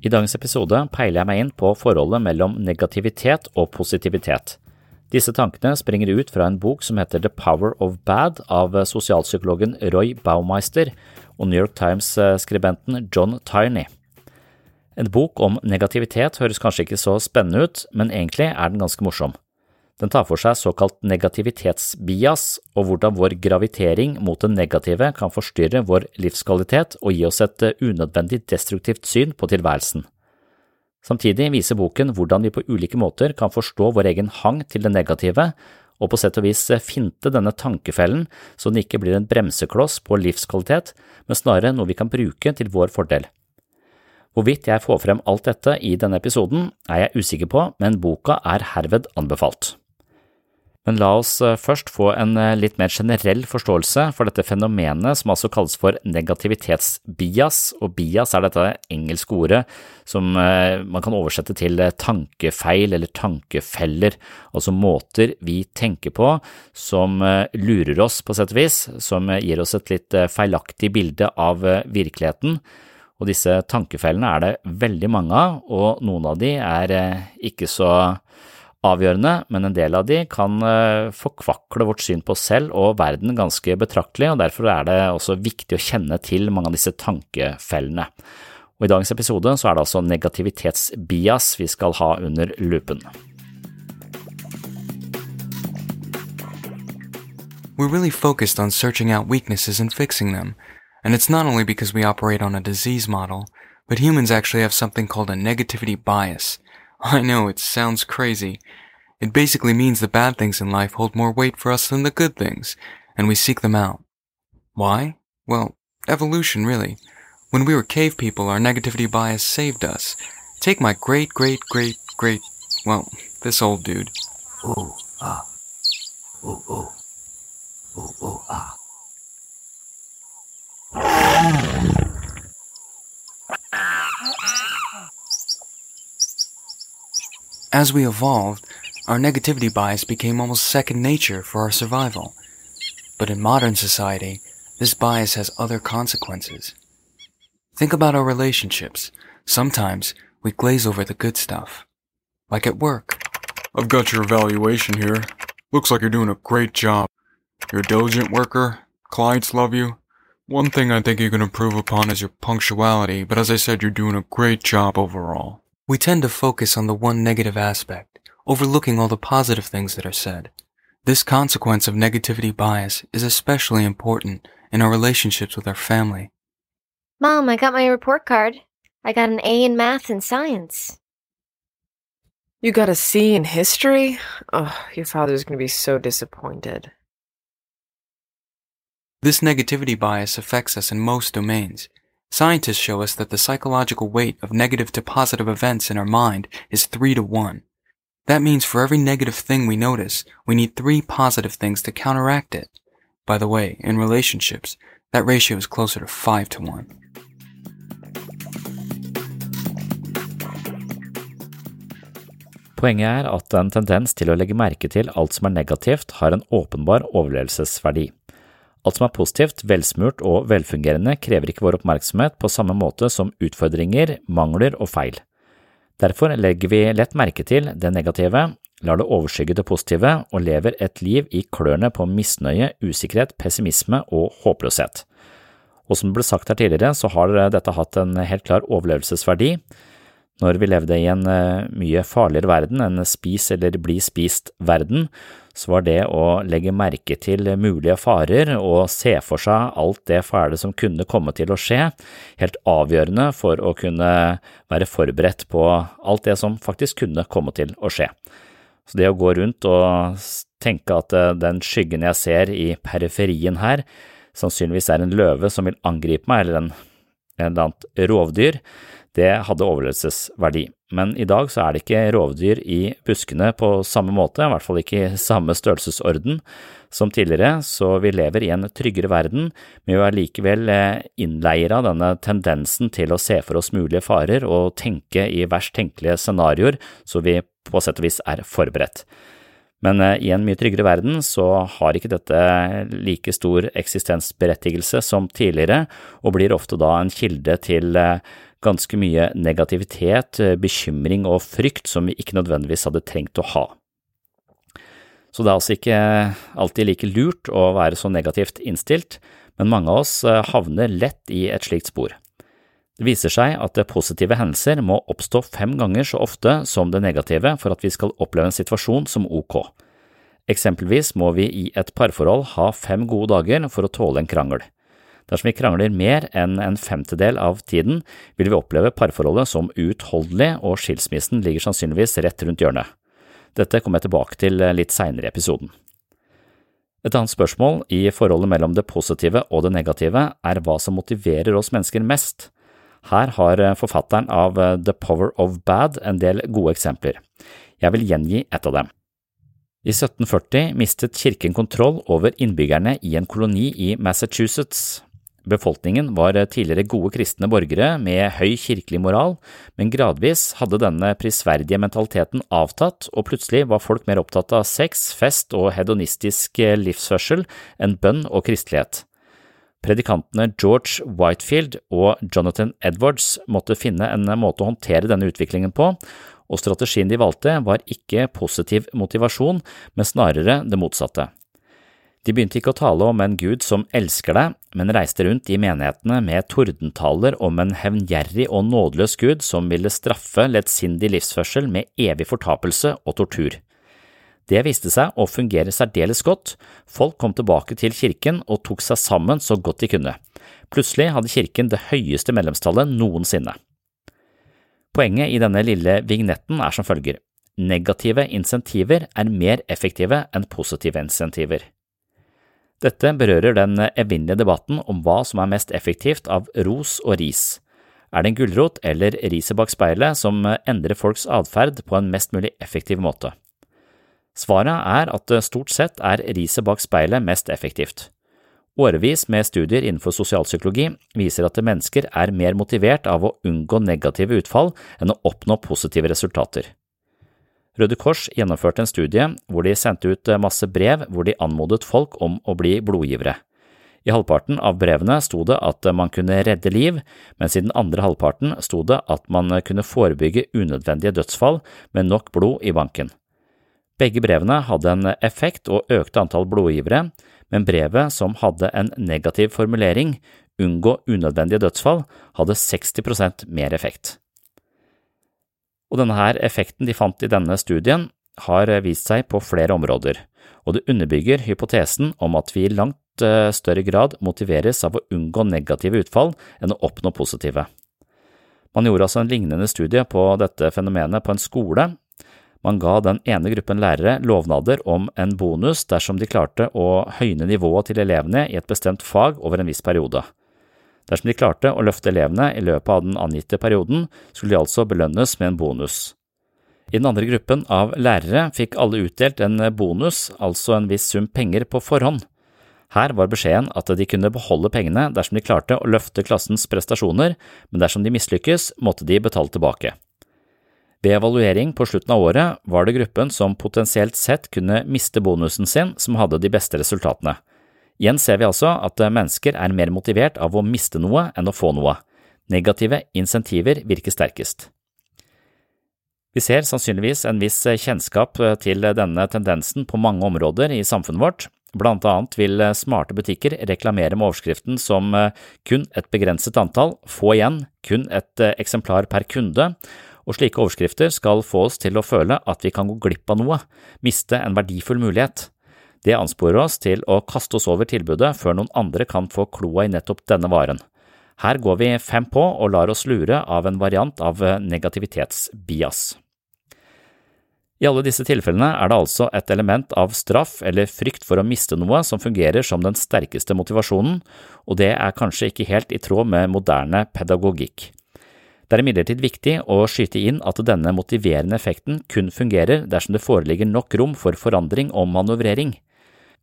I dagens episode peiler jeg meg inn på forholdet mellom negativitet og positivitet. Disse tankene springer ut fra en bok som heter The Power of Bad av sosialpsykologen Roy Baumeister og New York Times-skribenten John Tierney. En bok om negativitet høres kanskje ikke så spennende ut, men egentlig er den ganske morsom. Den tar for seg såkalt negativitetsbias og hvordan vår gravitering mot det negative kan forstyrre vår livskvalitet og gi oss et unødvendig destruktivt syn på tilværelsen. Samtidig viser boken hvordan vi på ulike måter kan forstå vår egen hang til det negative, og på sett og vis finte denne tankefellen så den ikke blir en bremsekloss på livskvalitet, men snarere noe vi kan bruke til vår fordel. Hvorvidt jeg får frem alt dette i denne episoden, er jeg usikker på, men boka er herved anbefalt. Men la oss først få en litt mer generell forståelse for dette fenomenet som altså kalles for negativitetsbias, og bias er dette engelske ordet som man kan oversette til tankefeil eller tankefeller, altså måter vi tenker på som lurer oss på sett og vis, som gir oss et litt feilaktig bilde av virkeligheten. Og disse tankefellene er det veldig mange av, og noen av de er ikke så avgjørende, men en del av de kan forkvakle vårt syn på oss selv og verden ganske betraktelig, og derfor er det også viktig å kjenne til mange av disse tankefellene. Og I dagens episode så er det altså negativitetsbias vi skal ha under lupen. We're really focused on searching out weaknesses and fixing them, and it's not only because we operate on a disease model, but humans actually have something called a negativity bias. I know, it sounds crazy. It basically means the bad things in life hold more weight for us than the good things, and we seek them out. Why? Well, evolution, really. When we were cave people, our negativity bias saved us. Take my great, great, great, great, well, this old dude. Ooh, ah. Ooh, ooh. Ooh, ooh, ah. As we evolved, our negativity bias became almost second nature for our survival. But in modern society, this bias has other consequences. Think about our relationships. Sometimes we glaze over the good stuff. Like at work. I've got your evaluation here. Looks like you're doing a great job. You're a diligent worker. Clients love you. One thing I think you can improve upon is your punctuality, but as I said, you're doing a great job overall. We tend to focus on the one negative aspect, overlooking all the positive things that are said. This consequence of negativity bias is especially important in our relationships with our family. Mom, I got my report card. I got an A in math and science. You got a C in history? Oh, your father's gonna be so disappointed. This negativity bias affects us in most domains. Scientists show us that the psychological weight of negative to positive events in our mind is 3 to 1. That means for every negative thing we notice, we need three positive things to counteract it. By the way, in relationships, that ratio is closer to 5 to 1. Poenget er at en tendens til å legge merke til alt som er negativt, har en åpenbar overlevelsesverdi. Alt som er positivt, velsmurt og velfungerende krever ikke vår oppmerksomhet på samme måte som utfordringer, mangler og feil. Derfor legger vi lett merke til det negative, lar det overskygge det positive og lever et liv i klørne på misnøye, usikkerhet, pessimisme og håpløshet. Og som det ble sagt her tidligere, så har dette hatt en helt klar overlevelsesverdi. Når vi levde i en eh, mye farligere verden, en spis eller bli spist-verden, så var det å legge merke til mulige farer og se for seg alt det fæle som kunne komme til å skje, helt avgjørende for å kunne være forberedt på alt det som faktisk kunne komme til å skje. Så det å gå rundt og tenke at eh, den skyggen jeg ser i periferien her, sannsynligvis er en løve som vil angripe meg, eller en, en eller annet rovdyr, det hadde overlevelsesverdi. Men i dag så er det ikke rovdyr i buskene på samme måte, i hvert fall ikke i samme størrelsesorden som tidligere, så vi lever i en tryggere verden, men vi er likevel eh, innleier av denne tendensen til å se for oss mulige farer og tenke i verst tenkelige scenarioer, så vi på sett og vis er forberedt. Men eh, i en mye tryggere verden så har ikke dette like stor eksistensberettigelse som tidligere, og blir ofte da en kilde til eh, ganske mye negativitet, eh, bekymring og frykt som vi ikke nødvendigvis hadde trengt å ha. Så det er altså ikke alltid like lurt å være så negativt innstilt, men mange av oss eh, havner lett i et slikt spor. Det viser seg at positive hendelser må oppstå fem ganger så ofte som det negative for at vi skal oppleve en situasjon som ok. Eksempelvis må vi i et parforhold ha fem gode dager for å tåle en krangel. Dersom vi krangler mer enn en femtedel av tiden, vil vi oppleve parforholdet som uutholdelig, og skilsmissen ligger sannsynligvis rett rundt hjørnet. Dette kommer jeg tilbake til litt seinere i episoden. Et annet spørsmål i forholdet mellom det positive og det negative er hva som motiverer oss mennesker mest. Her har forfatteren av The Power of Bad en del gode eksempler. Jeg vil gjengi et av dem. I 1740 mistet kirken kontroll over innbyggerne i en koloni i Massachusetts. Befolkningen var tidligere gode kristne borgere med høy kirkelig moral, men gradvis hadde denne prisverdige mentaliteten avtatt, og plutselig var folk mer opptatt av sex, fest og hedonistisk livsførsel enn bønn og kristelighet. Predikantene George Whitefield og Jonathan Edwards måtte finne en måte å håndtere denne utviklingen på, og strategien de valgte var ikke positiv motivasjon, men snarere det motsatte. De begynte ikke å tale om en gud som elsker deg, men reiste rundt i menighetene med tordentaler om en hevngjerrig og nådeløs gud som ville straffe lettsindig livsførsel med evig fortapelse og tortur. Det viste seg å fungere særdeles godt, folk kom tilbake til kirken og tok seg sammen så godt de kunne. Plutselig hadde kirken det høyeste medlemstallet noensinne. Poenget i denne lille vignetten er som følger. Negative insentiver er mer effektive enn positive insentiver. Dette berører den evinnelige debatten om hva som er mest effektivt av ros og ris. Er det en gulrot eller riset bak speilet som endrer folks atferd på en mest mulig effektiv måte? Svaret er at stort sett er riset bak speilet mest effektivt. Årevis med studier innenfor sosialpsykologi viser at mennesker er mer motivert av å unngå negative utfall enn å oppnå positive resultater. Røde Kors gjennomførte en studie hvor de sendte ut eh, masse brev hvor de anmodet folk om å bli blodgivere. I halvparten av brevene sto det at man kunne redde liv, mens i den andre halvparten sto det at man kunne forebygge unødvendige dødsfall med nok blod i banken. Begge brevene hadde en effekt og økte antall blodgivere, men brevet som hadde en negativ formulering, unngå unødvendige dødsfall, hadde 60% mer effekt og denne her effekten de fant i denne studien, har vist seg på flere områder, og det underbygger hypotesen om at vi i langt eh, større grad motiveres av å unngå negative utfall enn å oppnå positive. Man gjorde altså en lignende studie på dette fenomenet på en skole. Man ga den ene gruppen lærere lovnader om en bonus dersom de klarte å høyne nivået til elevene i et bestemt fag over en viss periode. Dersom de klarte å løfte elevene i løpet av den angitte perioden, skulle de altså belønnes med en bonus. I den andre gruppen av lærere fikk alle utdelt en bonus, altså en viss sum penger på forhånd. Her var beskjeden at de kunne beholde pengene dersom de klarte å løfte klassens prestasjoner, men dersom de mislykkes, måtte de betale tilbake. Ved evaluering på slutten av året var det gruppen som potensielt sett kunne miste bonusen sin, som hadde de beste resultatene. Igjen ser vi altså at mennesker er mer motivert av å miste noe enn å få noe. Negative insentiver virker sterkest. Vi ser sannsynligvis en viss kjennskap til denne tendensen på mange områder i samfunnet vårt, Blant annet vil eh, smarte butikker reklamere med overskriften som eh, kun et begrenset antall, få igjen, kun et eh, eksemplar per kunde, og slike overskrifter skal få oss til å føle at vi kan gå glipp av noe, miste en verdifull mulighet. Det ansporer oss til å kaste oss over tilbudet før noen andre kan få kloa i nettopp denne varen. Her går vi fem på og lar oss lure av en variant av negativitetsbias. I alle disse tilfellene er det altså et element av straff eller frykt for å miste noe som fungerer som den sterkeste motivasjonen, og det er kanskje ikke helt i tråd med moderne pedagogikk. Det er imidlertid viktig å skyte inn at denne motiverende effekten kun fungerer dersom det foreligger nok rom for forandring og manøvrering.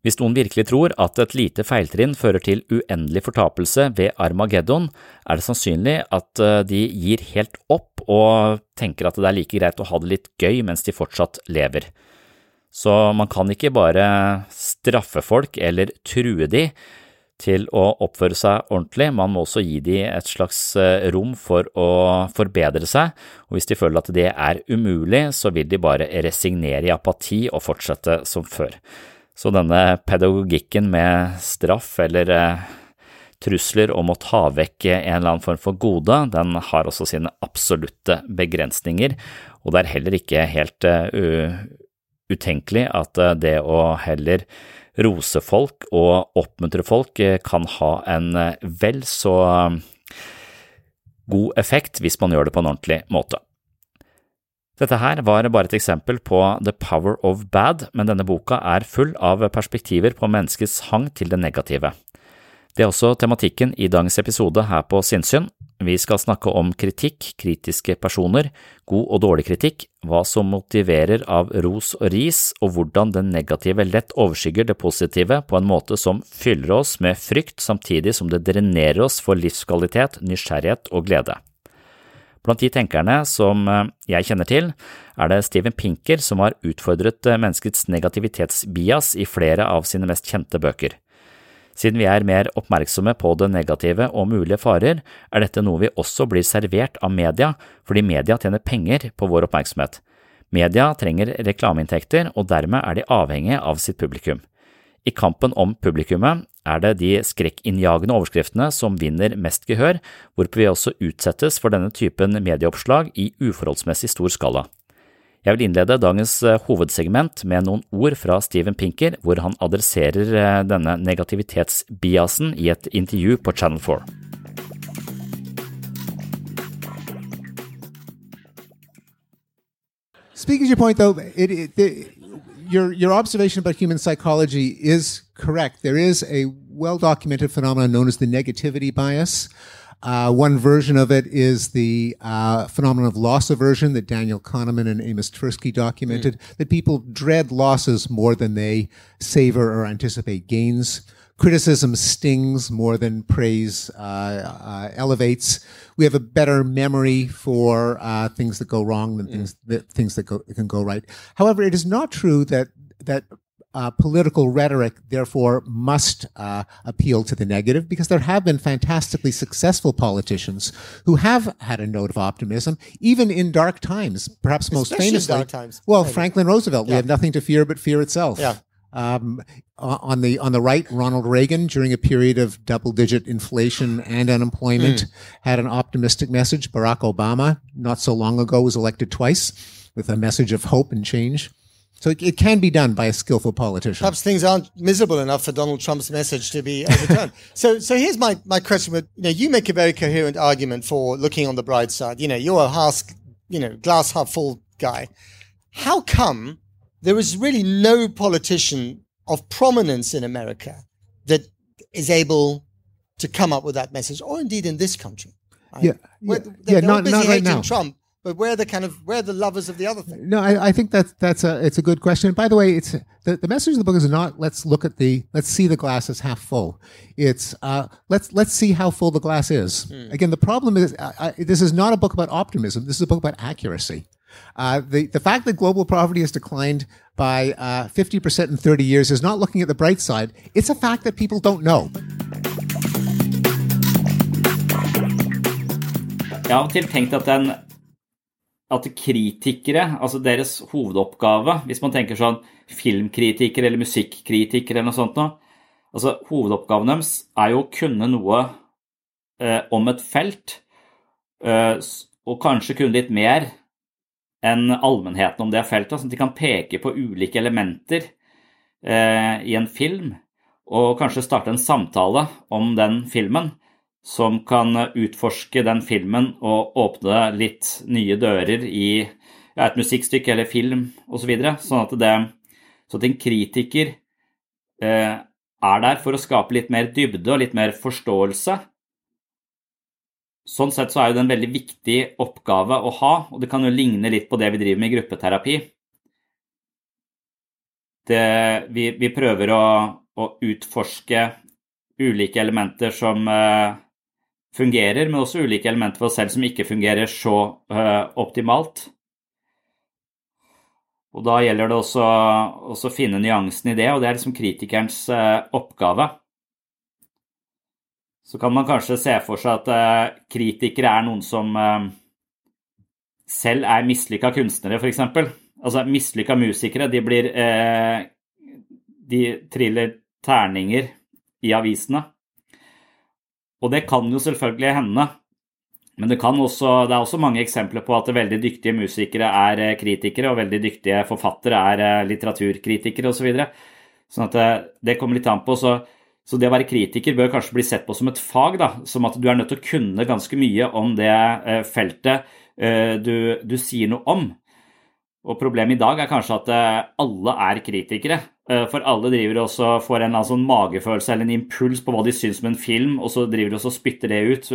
Hvis noen virkelig tror at et lite feiltrinn fører til uendelig fortapelse ved Armageddon, er det sannsynlig at eh, de gir helt opp og tenker at det er like greit å ha det litt gøy mens de fortsatt lever. Så man kan ikke bare straffe folk eller true de til å oppføre seg ordentlig, man må også gi de et slags eh, rom for å forbedre seg, og hvis de føler at det er umulig, så vil de bare resignere i apati og fortsette som før. Så denne pedagogikken med straff eller eh, trusler om å ta vekk en eller annen form for gode, den har også sine absolutte begrensninger, og det er heller ikke helt uh, utenkelig at uh, det å heller rose folk og oppmuntre folk kan ha en vel så god effekt hvis man gjør det på en ordentlig måte. Dette her var bare et eksempel på The Power of Bad, men denne boka er full av perspektiver på menneskets hang til det negative. Det er også tematikken i dagens episode her på Sinnsyn. Vi skal snakke om kritikk, kritiske personer, god og dårlig kritikk, hva som motiverer av ros og ris, og hvordan den negative lett overskygger det positive på en måte som fyller oss med frykt samtidig som det drenerer oss for livskvalitet, nysgjerrighet og glede. Blant de tenkerne som eh, jeg kjenner til, er det Steven Pinker som har utfordret eh, menneskets negativitetsbias i flere av sine mest kjente bøker. Siden vi er mer oppmerksomme på det negative og mulige farer, er dette noe vi også blir servert av media, fordi media tjener penger på vår oppmerksomhet. Media trenger reklameinntekter, og dermed er de avhengige av sitt publikum. I kampen om publikummet er det de skrekkinnjagende overskriftene som vinner mest gehør, hvorpå vi også utsettes for denne typen medieoppslag i uforholdsmessig stor skala. Jeg vil innlede dagens eh, hovedsegment med noen ord fra Steven Pinker, hvor han adresserer eh, denne negativitetsbiasen i et intervju på Channel 4. Speaking to your point, though, it, it, your your observation about human psychology is correct. There is a well documented phenomenon known as the negativity bias. Uh, one version of it is the uh, phenomenon of loss aversion that Daniel Kahneman and Amos Tversky documented, mm. that people dread losses more than they savor or anticipate gains criticism stings more than praise uh, uh, elevates. We have a better memory for uh, things that go wrong than things that things that go, can go right. However, it is not true that that uh, political rhetoric, therefore, must uh, appeal to the negative because there have been fantastically successful politicians who have had a note of optimism, even in dark times. Perhaps most Especially famously, dark times. well, Franklin Roosevelt. Yeah. We have nothing to fear but fear itself. Yeah. Um, on the on the right, Ronald Reagan, during a period of double-digit inflation and unemployment, Hmm. had an optimistic message. Barack Obama, not so long ago, was elected twice with a message of hope and change. So it, it can be done by a skillful politician. Perhaps things aren't miserable enough for Donald Trump's message to be overturned. so, so here's my, my question: with, you know, you make a very coherent argument for looking on the bright side. You know, you're a half, you know, glass half full guy. How come there is really no politician of prominence in America that is able to come up with that message, or indeed in this country? Right? Yeah, Where- yeah, they're, yeah, they're not- busy not right hating now. Trump, but we're the kind of we're the lovers of the other thing. No, I, I think that's that's a it's a good question. By the way, it's the, the message of the book is not let's look at the let's see the glass as half full. It's uh, let's let's see how full the glass is. Hmm. Again, the problem is I, I, this is not a book about optimism. This is a book about accuracy. Uh, the the fact that global poverty has declined by uh, fifty percent in thirty years is not looking at the bright side. It's a fact that people don't know. Jeg har av tenkt at, den, at kritikere, altså deres hovedoppgave, hvis man tenker sånn filmkritikere eller musikkritiker eller noe sånt noe, altså hovedoppgaven deres er jo å kunne noe eh, om et felt, eh, og kanskje kunne litt mer enn allmennheten om det feltet, sånn at de kan peke på ulike elementer eh, i en film, og kanskje starte en samtale om den filmen som kan utforske den filmen og åpne litt nye dører i ja, et musikkstykke eller film osv. Så videre. sånn at, det, så at en kritiker eh, er der for å skape litt mer dybde og litt mer forståelse. Sånn sett så er det en veldig viktig oppgave å ha, og det kan jo ligne litt på det vi driver med i gruppeterapi. Det, vi, vi prøver å, å utforske ulike elementer som uh, fungerer, men også ulike elementer for oss selv som ikke fungerer så uh, optimalt. Og Da gjelder det også å finne nyansen i det, og det er liksom kritikerens uh, oppgave. Så kan man kanskje se for seg at eh, kritikere er noen som eh, selv er mislykka kunstnere, f.eks. Altså mislykka musikere, de blir eh, De triller terninger i avisene. Og det kan jo selvfølgelig hende. Men det, også, det er også mange eksempler på at veldig dyktige musikere er kritikere, og veldig dyktige forfattere er litteraturkritikere osv. Så videre. sånn at det, det kommer litt an på. Så, så det å være kritiker bør kanskje bli sett på som et fag. da, Som at du er nødt til å kunne ganske mye om det eh, feltet eh, du, du sier noe om. Og problemet i dag er kanskje at eh, alle er kritikere. For alle driver også får en sånn magefølelse eller en impuls på hva de syns om en film, og så driver de også og spytter det ut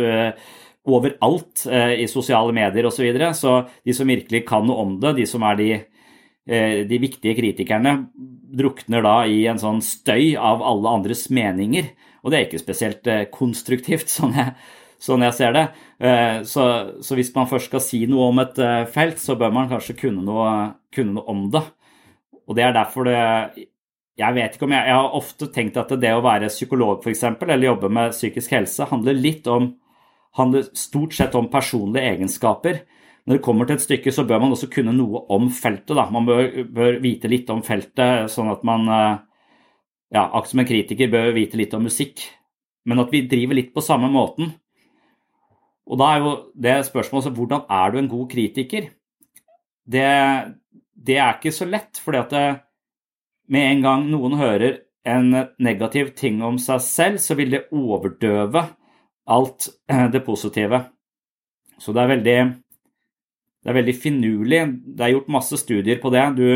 overalt i sosiale medier osv. Så, videre. så de som virkelig kan noe om det, de som er de, de viktige kritikerne, drukner da i en sånn støy av alle andres meninger. Og det er ikke spesielt eh, konstruktivt, sånn jeg, sånn jeg ser det. Eh, Så, så hvis man først skal si noe om et eh, felt, så bør man kanskje kunne noe, kunne noe om det. Og det er derfor det Jeg vet ikke om jeg, jeg har ofte tenkt at det å være psykolog f.eks., eller jobbe med psykisk helse, handler litt om handler stort sett om personlige egenskaper. Når det kommer til et stykke, så bør man også kunne noe om feltet. Da. Man bør, bør vite litt om feltet, sånn at man eh, ja, akkurat som en kritiker bør vite litt om musikk. Men at vi driver litt på samme måten. Og da er jo det spørsmålet så hvordan er du en god kritiker? Det, det er ikke så lett, fordi at det, med en gang noen hører en negativ ting om seg selv, så vil det overdøve alt eh, det positive. Så det er veldig, det er veldig finurlig. Det er gjort masse studier på det. Du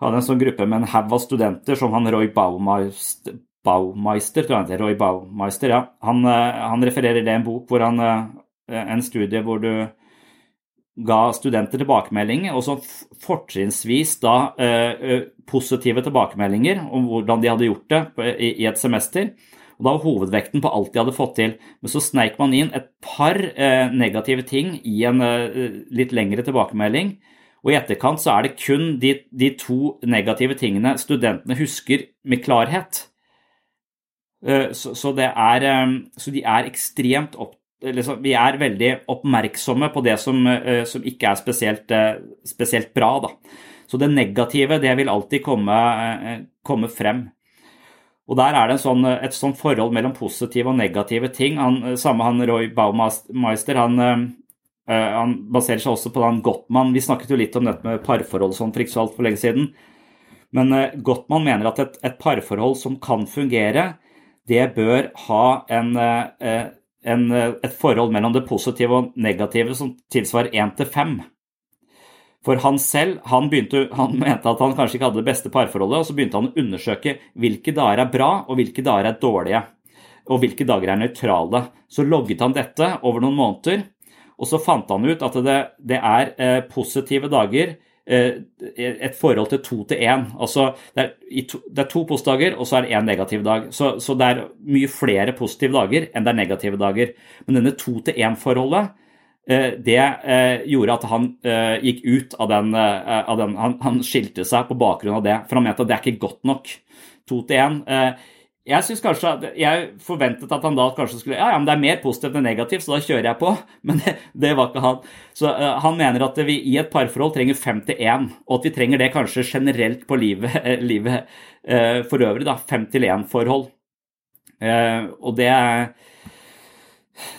hadde en sånn gruppe med en haug av studenter som han Roy Baumeister, Baumeister tror jeg han heter, Roy Baumeister, ja. Han, eh, han refererer det i en bok hvor han eh, En studie hvor du ga studenter tilbakemeldinger, og så fortrinnsvis da eh, positive tilbakemeldinger om hvordan de hadde gjort det i et semester. Og Da var hovedvekten på alt de hadde fått til. Men så sneik man inn et par eh, negative ting i en eh, litt lengre tilbakemelding. Og i etterkant så er det kun de, de to negative tingene studentene husker med klarhet. Eh, så, så, er, eh, så de er ekstremt opp, liksom, Vi er veldig oppmerksomme på det som, som ikke er spesielt, spesielt bra. Da. Så det negative det vil alltid komme, komme frem. Og der er det sånn, et sånt forhold mellom positive og negative ting. Han, samme han Roy Baumeister, han, eh, han baserer seg også på han Gottmann. Vi snakket jo litt om dette med parforhold sånn for ikke så altfor lenge siden. Men Gottmann mener at et, et, parforhold som kan fungere, det bør ha en, en, et forhold mellom det positive og negative som tilsvarer 1 til 5. For han selv han, begynte, han, mente at han kanskje ikke hadde det beste parforholdet, og så begynte han å undersøke hvilke dager er bra, og hvilke dager er dårlige og hvilke dager er nøytrale. Så logget han dette over noen måneder, og så fant han ut at det, det er eh, positive dager eh, et forhold til to til én. Altså det er, to, det er to positive dager, og så er det én negativ dag. Så, så, det er mye flere positive dager enn det er negative dager. Men denne to til én-forholdet det eh, gjorde at han eh, gikk ut av den, eh, av den han, han, skilte seg på bakgrunn av det, for han mente at det er ikke godt nok. To til én. Jeg synes kanskje, jeg forventet at han da kanskje skulle Ja, ja, men det er mer positivt enn negativt, så da kjører jeg på. Men det, det var ikke han. Så uh, han mener at vi i et parforhold trenger fem til én, og at vi trenger det kanskje generelt på livet, livet uh, for øvrig. da, Fem til én-forhold. og det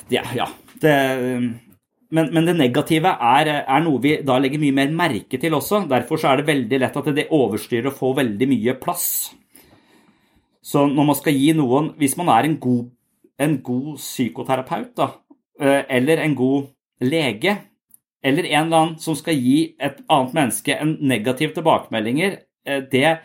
det ja. Det, men, men, det negative er, er, noe vi da legger mye mer merke til også. Derfor så er det veldig lett at det overstyrer og får veldig mye plass. Så når man skal gi noen Hvis man er en god, en god psykoterapeut, da, eh, eller en god lege, eller en eller annen som skal gi et annet menneske en negativ tilbakemeldinger, eh, det,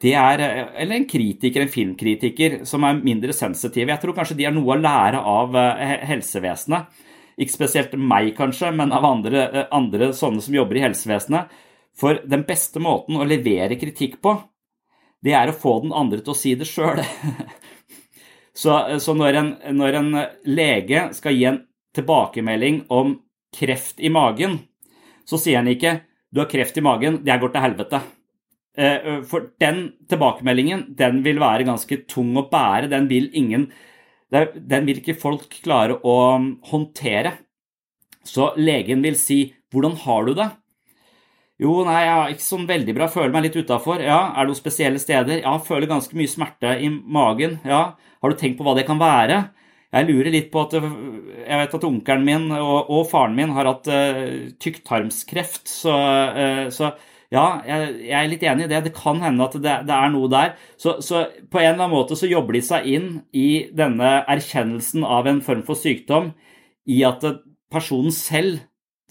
det er eh, Eller en kritiker, en filmkritiker, som er mindre sensitive. Jeg tror kanskje de har noe å lære av helsevesenet. Ikke spesielt meg, kanskje, men av andre, andre sånne som jobber i helsevesenet. For den beste måten å levere kritikk på, det er å få den andre til å si det sjøl. så, så når, en, når, en, lege skal gi en tilbakemelding om kreft i magen, så sier han ikke 'du har kreft i magen, det går til helvete'. Eh, for den tilbakemeldingen den vil være ganske tung å bære. Den vil, ingen, den vil ikke folk klare å håndtere. Så legen vil si 'hvordan har du det'? Jo, nei, jeg har ikke sånn veldig bra. Føler meg litt utafor. Ja, er det noen spesielle steder? Ja, føler ganske mye smerte i magen. Ja, har du tenkt på hva det kan være? Jeg lurer litt på at Jeg vet at onkelen min og, og faren min har hatt uh, tykktarmskreft, så, uh, så ja, jeg, jeg, er litt enig i det. Det kan hende at det, det er noe der. Så, så, på en eller annen måte så jobber de seg inn i denne erkjennelsen av en form for sykdom i at personen selv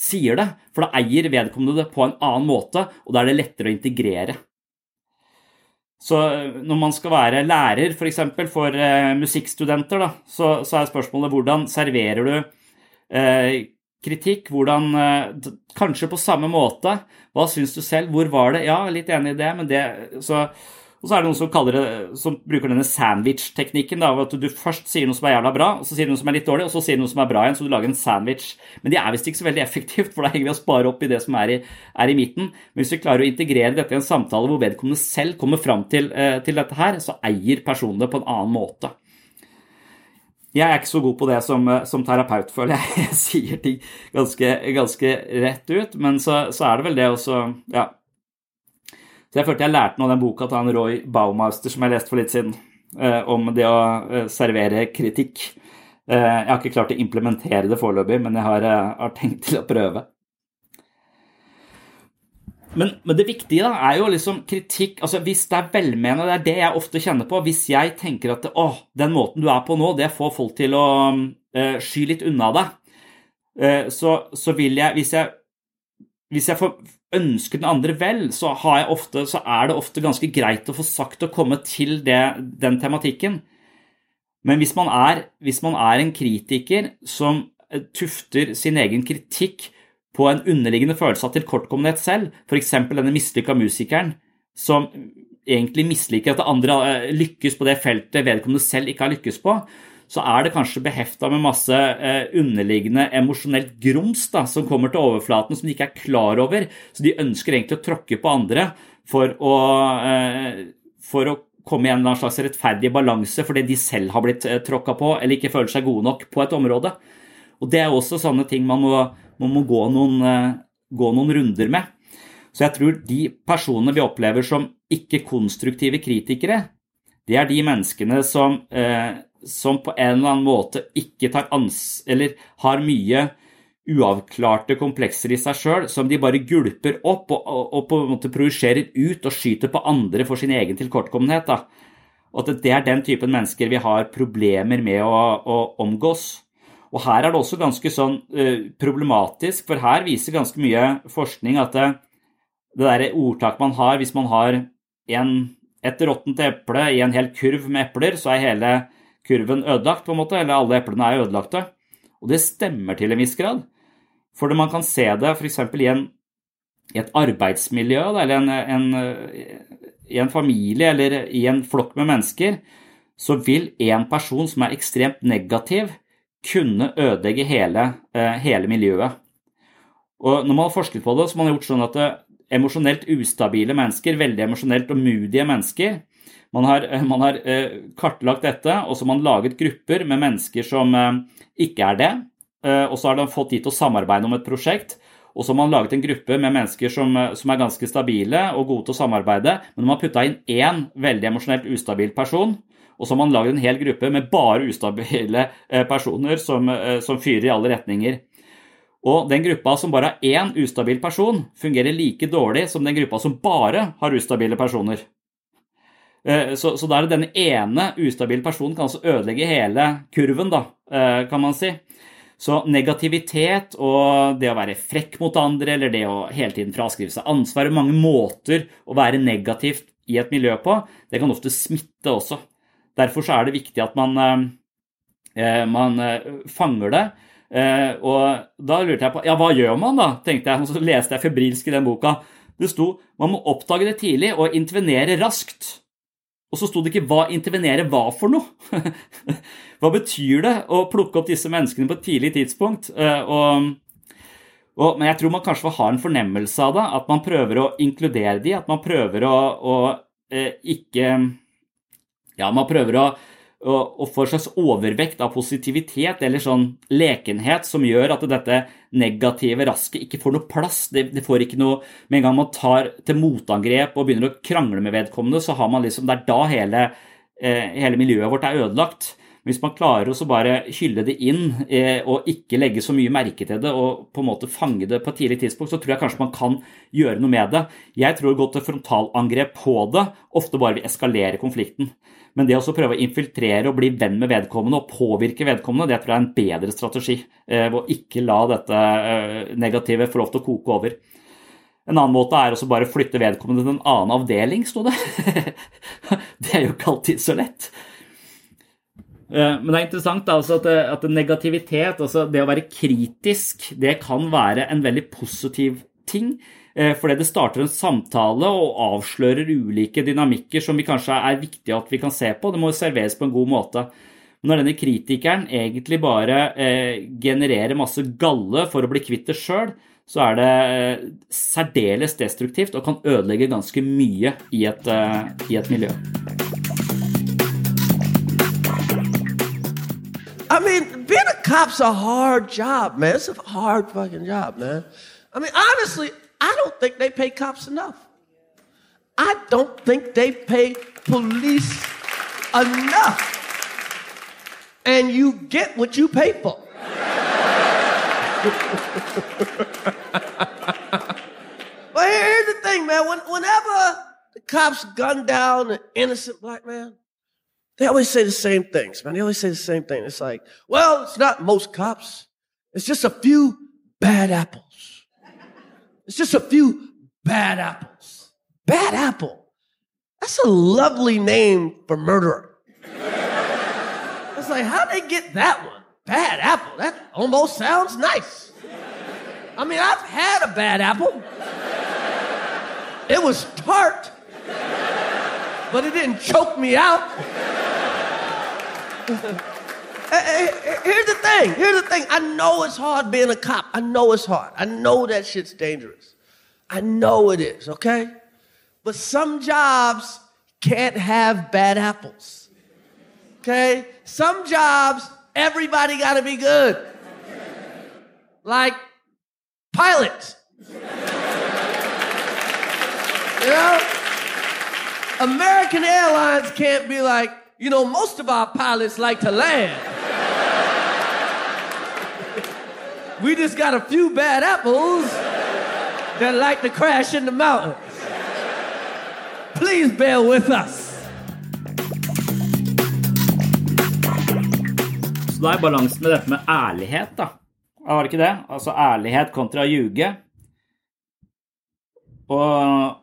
sier det, for da eier vedkommende det på en annen måte, og da er det lettere å integrere. Så eh, når man skal være lærer, f.eks. For, eksempel, for uh, musikkstudenter, da, så, så, er spørsmålet hvordan serverer du uh, kritikk? Hvordan uh, Kanskje på samme måte. Hva syns du selv? Hvor var det? Ja, litt enig i det, men det Så og så er det noen som, det, som bruker denne sandwich-teknikken. At du først sier noe som er jævla bra, og så sier du noe som er litt dårlig, og så sier du noe som er bra igjen, så du lager en sandwich. Men det er visst ikke så veldig effektivt, for da henger vi oss bare opp i det som er i, er i, midten. Men hvis vi klarer å integrere dette i en samtale hvor vedkommende selv kommer fram til, eh, til dette her, så eier personen det på en annen måte. Jeg er ikke så god på det som, eh, som terapeut, føler jeg. Jeg sier ting ganske, ganske rett ut, men så, så er det vel det også Ja så jeg følte jeg lærte noe av den boka til han Roy Baumeister som jeg leste for litt siden, eh, om det å eh, servere kritikk. Eh, jeg har ikke klart å implementere det foreløpig, men jeg har, har, tenkt til å prøve. Men, men, det viktige da, er jo liksom kritikk. Altså Hvis det er velmenende, det er det jeg ofte kjenner på. Hvis jeg tenker at å, den måten du er på nå, det får folk til å uh, sky litt unna deg, uh, så, så, vil jeg Hvis jeg, hvis jeg får ønske den andre vel, så, ofte, så, er det ofte ganske greit å få sagt og komme til det, den tematikken. Men hvis man, er, hvis man er en kritiker som eh, tufter sin egen kritikk på en underliggende følelse av tilkortkommenhet selv, f.eks. denne mislykka musikeren som egentlig misliker at andre eh, lykkes på det feltet vedkommende selv ikke har lykkes på, så er det kanskje behefta med masse eh, underliggende emosjonelt grums da, som kommer til overflaten som de ikke er klar over. Så de ønsker egentlig å tråkke på andre for å, eh, for å komme i en slags rettferdig balanse fordi de selv har blitt tråkka på eller ikke føler seg gode nok på et område. Og Det er også sånne ting man må, man må gå, noen, eh, gå noen runder med. Så jeg tror de personene vi opplever som ikke-konstruktive kritikere, det er de menneskene som eh, som på en eller annen måte ikke tar ans... Eller har mye uavklarte komplekser i seg sjøl som de bare gulper opp og, og, og, på en måte projiserer ut og skyter på andre for sin egen tilkortkommenhet. Da. Og at det er den typen mennesker vi har problemer med å, å omgås. Og her er det også ganske sånn uh, problematisk, for her viser ganske mye forskning at det, det derre ordtak man har hvis man har en, et råttent eple i en hel kurv med epler, så er hele kurven ødelagt, på en måte, eller alle eplene er ødelagte. Og det stemmer til en viss grad. For man kan se det f.eks. I, i et arbeidsmiljø eller en, en, i en familie eller i en flokk med mennesker, så vil en person som er ekstremt negativ, kunne ødelegge hele, eh, hele miljøet. Og når man har forsket på det, så har man gjort sånn at eh, emosjonelt ustabile mennesker, veldig emosjonelt og modige mennesker, man har, eh, man har, kartlagt dette, og så har man laget grupper med mennesker som ikke er det. Og så har de fått de til å samarbeide om et prosjekt. Og så har man laget en gruppe med mennesker som, som er ganske stabile og gode til å samarbeide. Men man har putta inn én veldig emosjonelt ustabil person, og så har man laget en hel gruppe med bare ustabile eh, personer som, som fyrer i alle retninger. Og den gruppa som bare har én ustabil person, fungerer like dårlig som den gruppa som bare har ustabile personer. Så, så da er det denne ene ustabile personen kan altså ødelegge hele kurven, da, kan man si. Så negativitet og det å være frekk mot andre, eller det å hele tiden fraskrive seg ansvar, mange måter å være negativt i et miljø på. Det kan ofte smitte også. Derfor er det viktig at man, eh, man eh, fanger det. Eh, og da lurte jeg på ja, hva gjør man da, tenkte jeg, og så leste jeg febrilsk i den boka. Det sto man må oppdage det tidlig og intervenere raskt. Og så sto det ikke hva intervenere var for noe. hva betyr det å plukke opp disse menneskene på et tidlig tidspunkt? Eh, og, og, men jeg tror man kanskje får ha en fornemmelse av det, at man prøver å inkludere de, at man prøver å, å eh, ikke Ja, man prøver å å, å få en slags overvekt av positivitet eller sånn lekenhet som gjør at dette negative rasket ikke får noe plass. Det, det, får ikke noe Med en gang man tar til motangrep og begynner å krangle med vedkommende, så har man liksom Det er da hele, eh, hele miljøet vårt er ødelagt. Hvis man klarer å bare hylle det inn eh, og ikke legge så mye merke til det og på en måte fange det på et tidlig tidspunkt, så tror jeg kanskje man kan gjøre noe med det. Jeg tror å gå til frontalangrep på det ofte bare vil eskalere konflikten. Men det å prøve å infiltrere og bli venn med vedkommende og påvirke vedkommende, det tror jeg er en bedre strategi. Eh, å ikke la dette eh, negative få lov til å koke over. En annen måte er å bare flytte vedkommende til en annen avdeling, sto det. det er jo ikke alltid så lett. Eh, men det er interessant altså, at, at, negativitet, altså det å være kritisk, det kan være en veldig positiv ting. Eh, fordi det starter en samtale og avslører ulike dynamikker som vi kanskje er viktige at vi kan se på. Det må serveres på en god måte. Men når denne kritikeren egentlig bare eh, genererer masse galle for å bli kvitt det sjøl, så er det eh, særdeles destruktivt og kan ødelegge ganske mye i et, eh, i et miljø. I mean, being a cop's a hard job, man. It's a hard fucking job, man. I mean, honestly, I don't think they pay cops enough. I don't think they pay police enough. And you get what you pay for. but here's the thing, man. When, whenever the cops gun down an innocent black man, they always say the same things, man. They always say the same thing. It's like, well, it's not most cops. It's just a few bad apples. It's just a few bad apples. Bad apple. That's a lovely name for murderer. it's like, how'd they get that one? Bad apple. That almost sounds nice. I mean, I've had a bad apple. It was tart, but it didn't choke me out. Uh, uh, here's the thing. Here's the thing. I know it's hard being a cop. I know it's hard. I know that shit's dangerous. I know it is, okay? But some jobs can't have bad apples. Okay? Some jobs, everybody got to be good. Like pilots. You know? American Airlines can't be like, you know, most of our pilots like to land. We just got a few bad apples that like to crash in the mountains. Please bear with us. Så da er balansen med dette med ærlighet, da. Var det ikke det? Altså ærlighet kontra ljuge. Og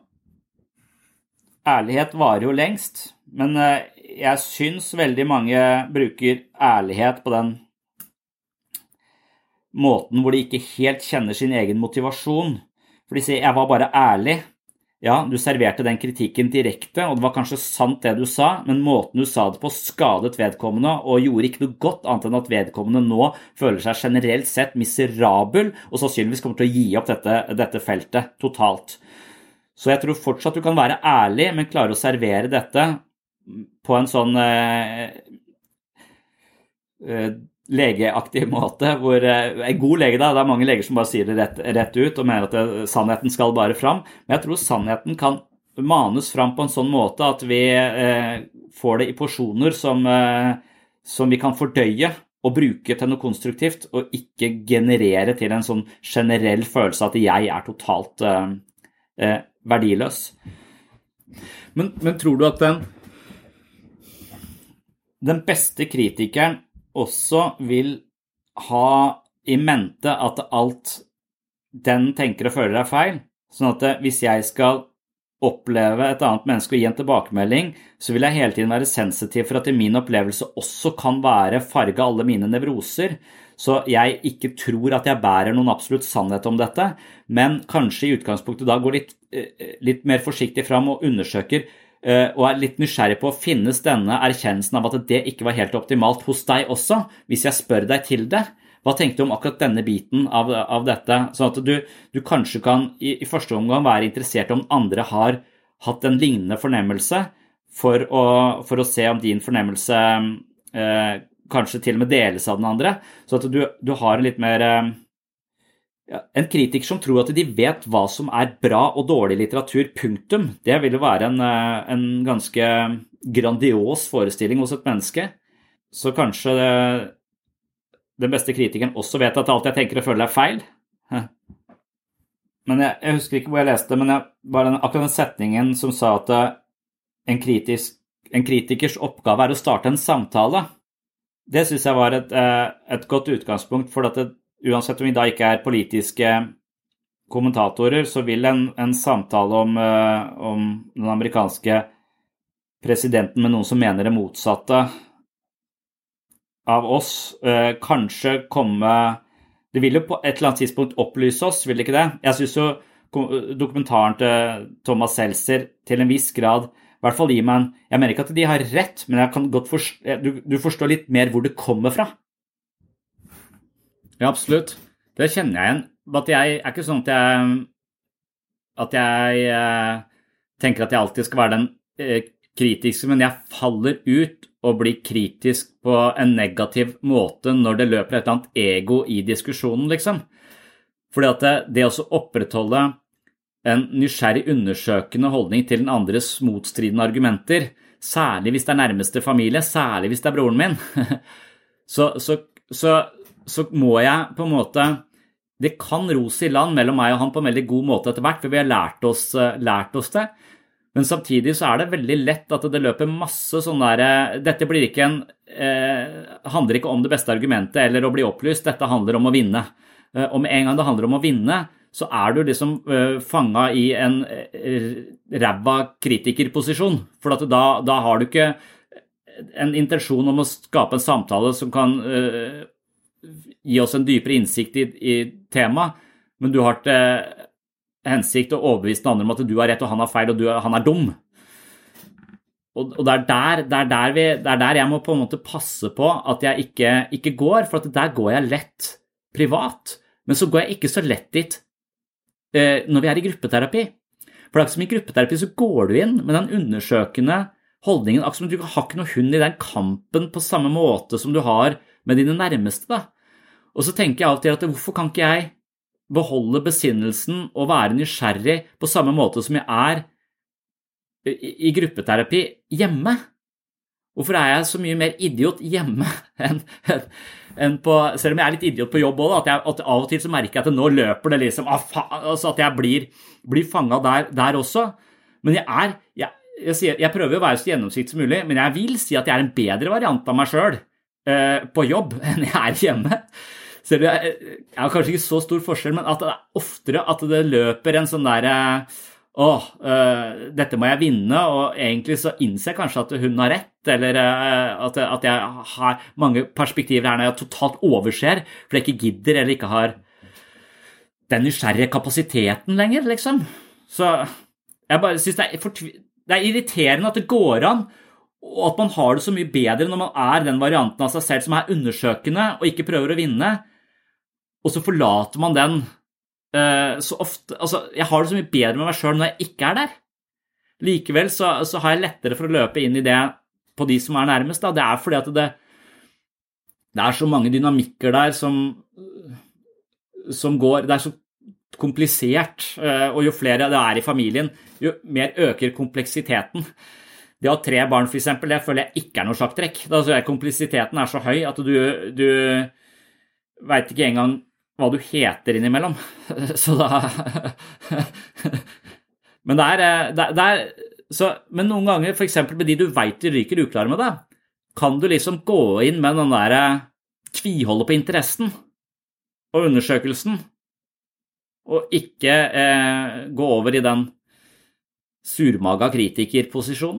ærlighet varer jo lengst, men eh, jeg syns veldig mange bruker ærlighet på den måten hvor de ikke helt kjenner sin egen motivasjon. For de sier 'jeg var bare ærlig'. Ja, du serverte den kritikken direkte, og det var kanskje sant det du sa, men måten du sa det på skadet vedkommende og gjorde ikke noe godt annet enn at vedkommende nå føler seg generelt sett miserabel og sannsynligvis kommer til å gi opp dette, dette feltet totalt. Så jeg tror fortsatt du kan være ærlig, men klare å servere dette på en sånn eh, eh, legeaktig måte. hvor eh, En god lege, da, det er mange leger som bare sier det rett, rett ut og mener at det, sannheten skal bare fram. Men jeg tror sannheten kan manes fram på en sånn måte at vi eh, får det i porsjoner som, eh, som, vi kan fordøye og bruke til noe konstruktivt, og ikke generere til en sånn generell følelse at jeg er totalt eh, eh, verdiløs. Men, men tror du at den, den beste kritikeren også vil ha i mente at alt den tenker og føler er feil. Sånn at hvis jeg skal oppleve et annet menneske og gi en tilbakemelding, så vil jeg hele tiden være sensitiv for at min opplevelse også kan være farge alle mine nevroser. Så jeg ikke tror at jeg bærer noen absolutt sannhet om dette, men kanskje i utgangspunktet da går litt, eh, litt mer forsiktig fram og undersøker Eh, og er litt nysgjerrig på finnes denne erkjennelsen av at det ikke var helt optimalt hos deg også, hvis jeg spør deg til det. Hva tenkte du om akkurat denne biten av, av dette? Sånn at du, du kanskje kan i, i, første omgang være interessert om andre har hatt en lignende fornemmelse, for å, for å se om din fornemmelse eh, kanskje til og med deles av den andre. Så at du, du har en litt mer eh, en kritiker som tror at de vet hva som er bra og dårlig litteratur, punktum, det vil jo være en, eh, en ganske grandios forestilling hos et menneske. Så kanskje det, den beste kritikeren også vet at alt jeg tenker og føler er feil. Men jeg, jeg husker ikke hvor jeg leste, men jeg, bare den, akkurat den setningen som sa at eh, en, kritisk, en kritikers oppgave er å starte en samtale. Det syns jeg var et, eh, et, godt utgangspunkt, for at det, uansett om vi da ikke er politiske kommentatorer, så vil en, en samtale om, uh, om, den amerikanske presidenten med noen som mener det motsatte av oss, uh, kanskje komme Det vil jo på et eller annet tidspunkt opplyse oss, vil det ikke det? Jeg syns jo dokumentaren til Thomas Seltzer til en viss grad i hvert fall gir meg en Jeg mener ikke at de har rett, men jeg kan godt forstå, du, du forstår litt mer hvor det kommer fra. Ja, absolutt. Det kjenner jeg igjen. At jeg er ikke sånn at jeg At jeg eh, tenker at jeg alltid skal være den eh, kritiske, men jeg faller ut og blir kritisk på en negativ måte når det løper et eller annet ego i diskusjonen, liksom. Fordi at det, det å opprettholde en nysgjerrig, undersøkende holdning til den andres motstridende argumenter, særlig hvis det er nærmeste familie, særlig hvis det er broren min, så, så, så så må jeg på en måte Det kan rose i land mellom meg og han på en veldig god måte etter hvert, for vi har lært oss, eh, lært oss det. Men samtidig så er det veldig lett at det løper masse sånn derre eh, Dette blir ikke en eh, handler ikke om det beste argumentet eller å bli opplyst, dette handler om å vinne. Eh, og med en gang det handler om å vinne, så er du liksom eh, fanga i en eh, ræva kritikerposisjon. For da, da, har du ikke en intensjon om å skape en samtale som kan eh, gi oss en dypere innsikt i, i temaet, men du har til hensikt å overbevise den andre om at du har rett og han har feil og du, han er dum. Og, og det, er der, det, er der vi, det, er der, jeg må på en måte passe på at jeg ikke, ikke går, for der går jeg lett privat. Men så går jeg ikke så lett dit eh, når vi er i gruppeterapi. For det er ikke som i gruppeterapi så går du inn med den undersøkende holdningen, akkurat som du har ikke noe hund i den kampen på samme måte som du har med dine nærmeste. da. Og så tenker jeg alltid at hvorfor kan ikke jeg beholde besinnelsen og være nysgjerrig på samme måte som jeg er i gruppeterapi hjemme? Hvorfor er jeg så mye mer idiot hjemme enn enn på Selv om jeg er litt idiot på jobb òg, at, at av og til så merker jeg at nå løper det liksom ah, faen, altså At jeg blir, blir fanga der, der også. Men jeg er jeg, jeg, jeg prøver å være så gjennomsiktig som mulig, men jeg vil si at jeg er en bedre variant av meg sjøl på jobb enn jeg er hjemme. Selv om jeg, jeg har kanskje ikke så stor forskjell, men at det er oftere at det løper en sånn derre å, øh, dette må jeg vinne, og egentlig så innser jeg kanskje at hun har rett, eller at, jeg har mange perspektiver her når jeg totalt overser fordi jeg ikke gidder eller ikke har den nysgjerrige kapasiteten lenger, liksom. Så jeg bare syns det, er det er irriterende at det går an, og at man har det så mye bedre når man er den varianten av seg selv som er undersøkende og ikke prøver å vinne, og så forlater man den eh, så ofte Altså, jeg har det så mye bedre med meg sjøl når jeg ikke er der. Likevel så, så har jeg lettere for å løpe inn i det på de som er nærmest. Da. Det er fordi at det, det er så mange dynamikker der som, som går Det er så komplisert, eh, og jo flere det er i familien, jo mer øker kompleksiteten. Det å ha tre barn, f.eks., det føler jeg ikke er noe sjakktrekk. Komplisiteten er så høy at du, du veit ikke engang hva du heter innimellom. Så da Men eh, det er, det er så, Men noen ganger, f.eks. med de du veit ryker uklare med deg, kan du liksom gå inn med den derre tviholdet på interessen og undersøkelsen, og ikke eh, gå over i den surmaga kritikerposisjonen.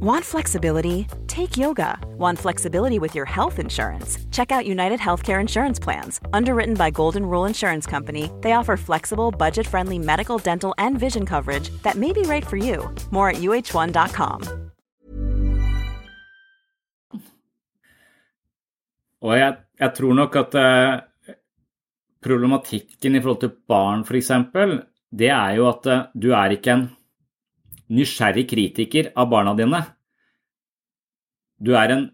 Want flexibility? Take yoga. Want flexibility with your health insurance? Check out United Healthcare Insurance Plans. Underwritten by Golden Rule Insurance Company, they offer flexible, budget friendly medical, dental, and vision coverage that may be right for you. More at uh1.com. Og jeg, tror nok at eh, problematikken i forhold til barn, f.eks., det er jo at eh, du er ikke en nysgjerrig kritiker av barna dine. Du er en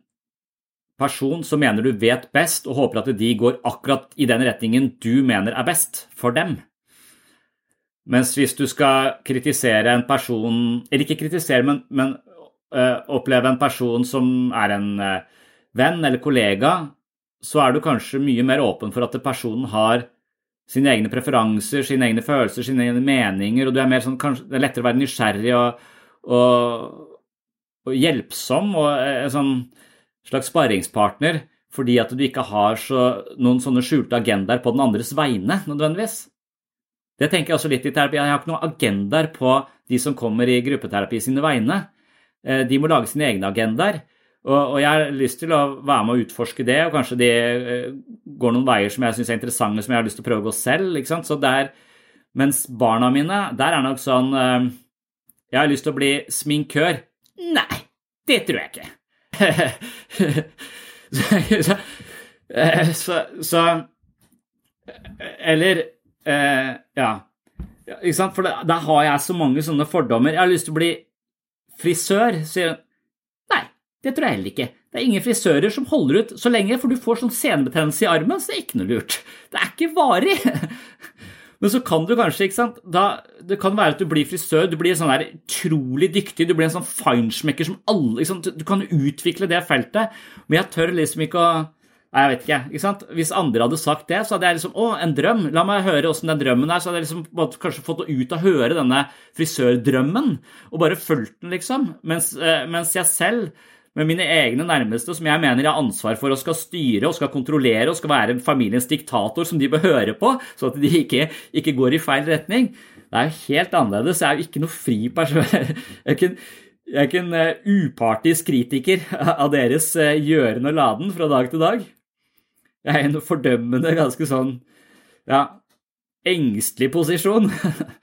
person som mener du vet best, og håper at de går akkurat i den retningen du mener er best for dem. Mens hvis du skal kritisere en person Eller ikke kritisere, men, men øh, oppleve en person som er en øh, venn eller kollega, så er du kanskje mye mer åpen for at personen har sine egne preferanser, sine egne følelser, sine egne meninger, og du er mer sånn, kanskje, det er lettere å være nysgjerrig og, og, og hjelpsom og en sånn slags sparringspartner fordi at du ikke har så, noen sånne skjulte agendaer på den andres vegne, nødvendigvis. Det tenker jeg også litt i terapi. Jeg har ikke noen agendaer på de som kommer i gruppeterapi sine vegne. Eh, De må lage sine egne agendaer. Og, jeg har lyst til å være med og utforske det, og kanskje det eh, går noen veier som jeg syns er interessante, som jeg har lyst til å prøve å gå selv. ikke sant? Så der, Mens barna mine, der er nok sånn eh, Jeg har lyst til å bli sminkør. Nei, det tror jeg ikke. så, eh, så, så Eller Ja. Ikke sant? For da har jeg så mange sånne fordommer. Jeg har lyst til å bli frisør. sier Nei, det tror jeg heller ikke. Det er ingen frisører som holder ut så lenge, for du får sånn senebetennelse i armen, så det er ikke noe lurt. Det er ikke varig. Men så kan du kanskje, ikke sant da, Det kan være at du blir frisør, du blir sånn der utrolig dyktig, du blir en sånn feinschmecker som alle liksom, Du kan utvikle det feltet, men jeg tør liksom ikke å Nei, Jeg vet ikke. ikke sant? Hvis andre hadde sagt det, så hadde jeg liksom Å, en drøm! La meg høre åssen den drømmen er. Så hadde jeg liksom kanskje fått ut av å høre denne frisørdrømmen, og bare fulgt den, liksom. Mens, eh, mens jeg selv, med mine egne nærmeste, som jeg mener jeg har ansvar for og skal styre og skal kontrollere og skal være familiens diktator som de bør høre på, så at de ikke, ikke går i feil retning, det er jo helt annerledes. Jeg er jo ikke noe fri person. Jeg er ikke, en uh, upartisk kritiker av deres uh, gjøren og laden fra dag til dag. Jeg er i en fordømmende, ganske sånn ja, engstelig posisjon.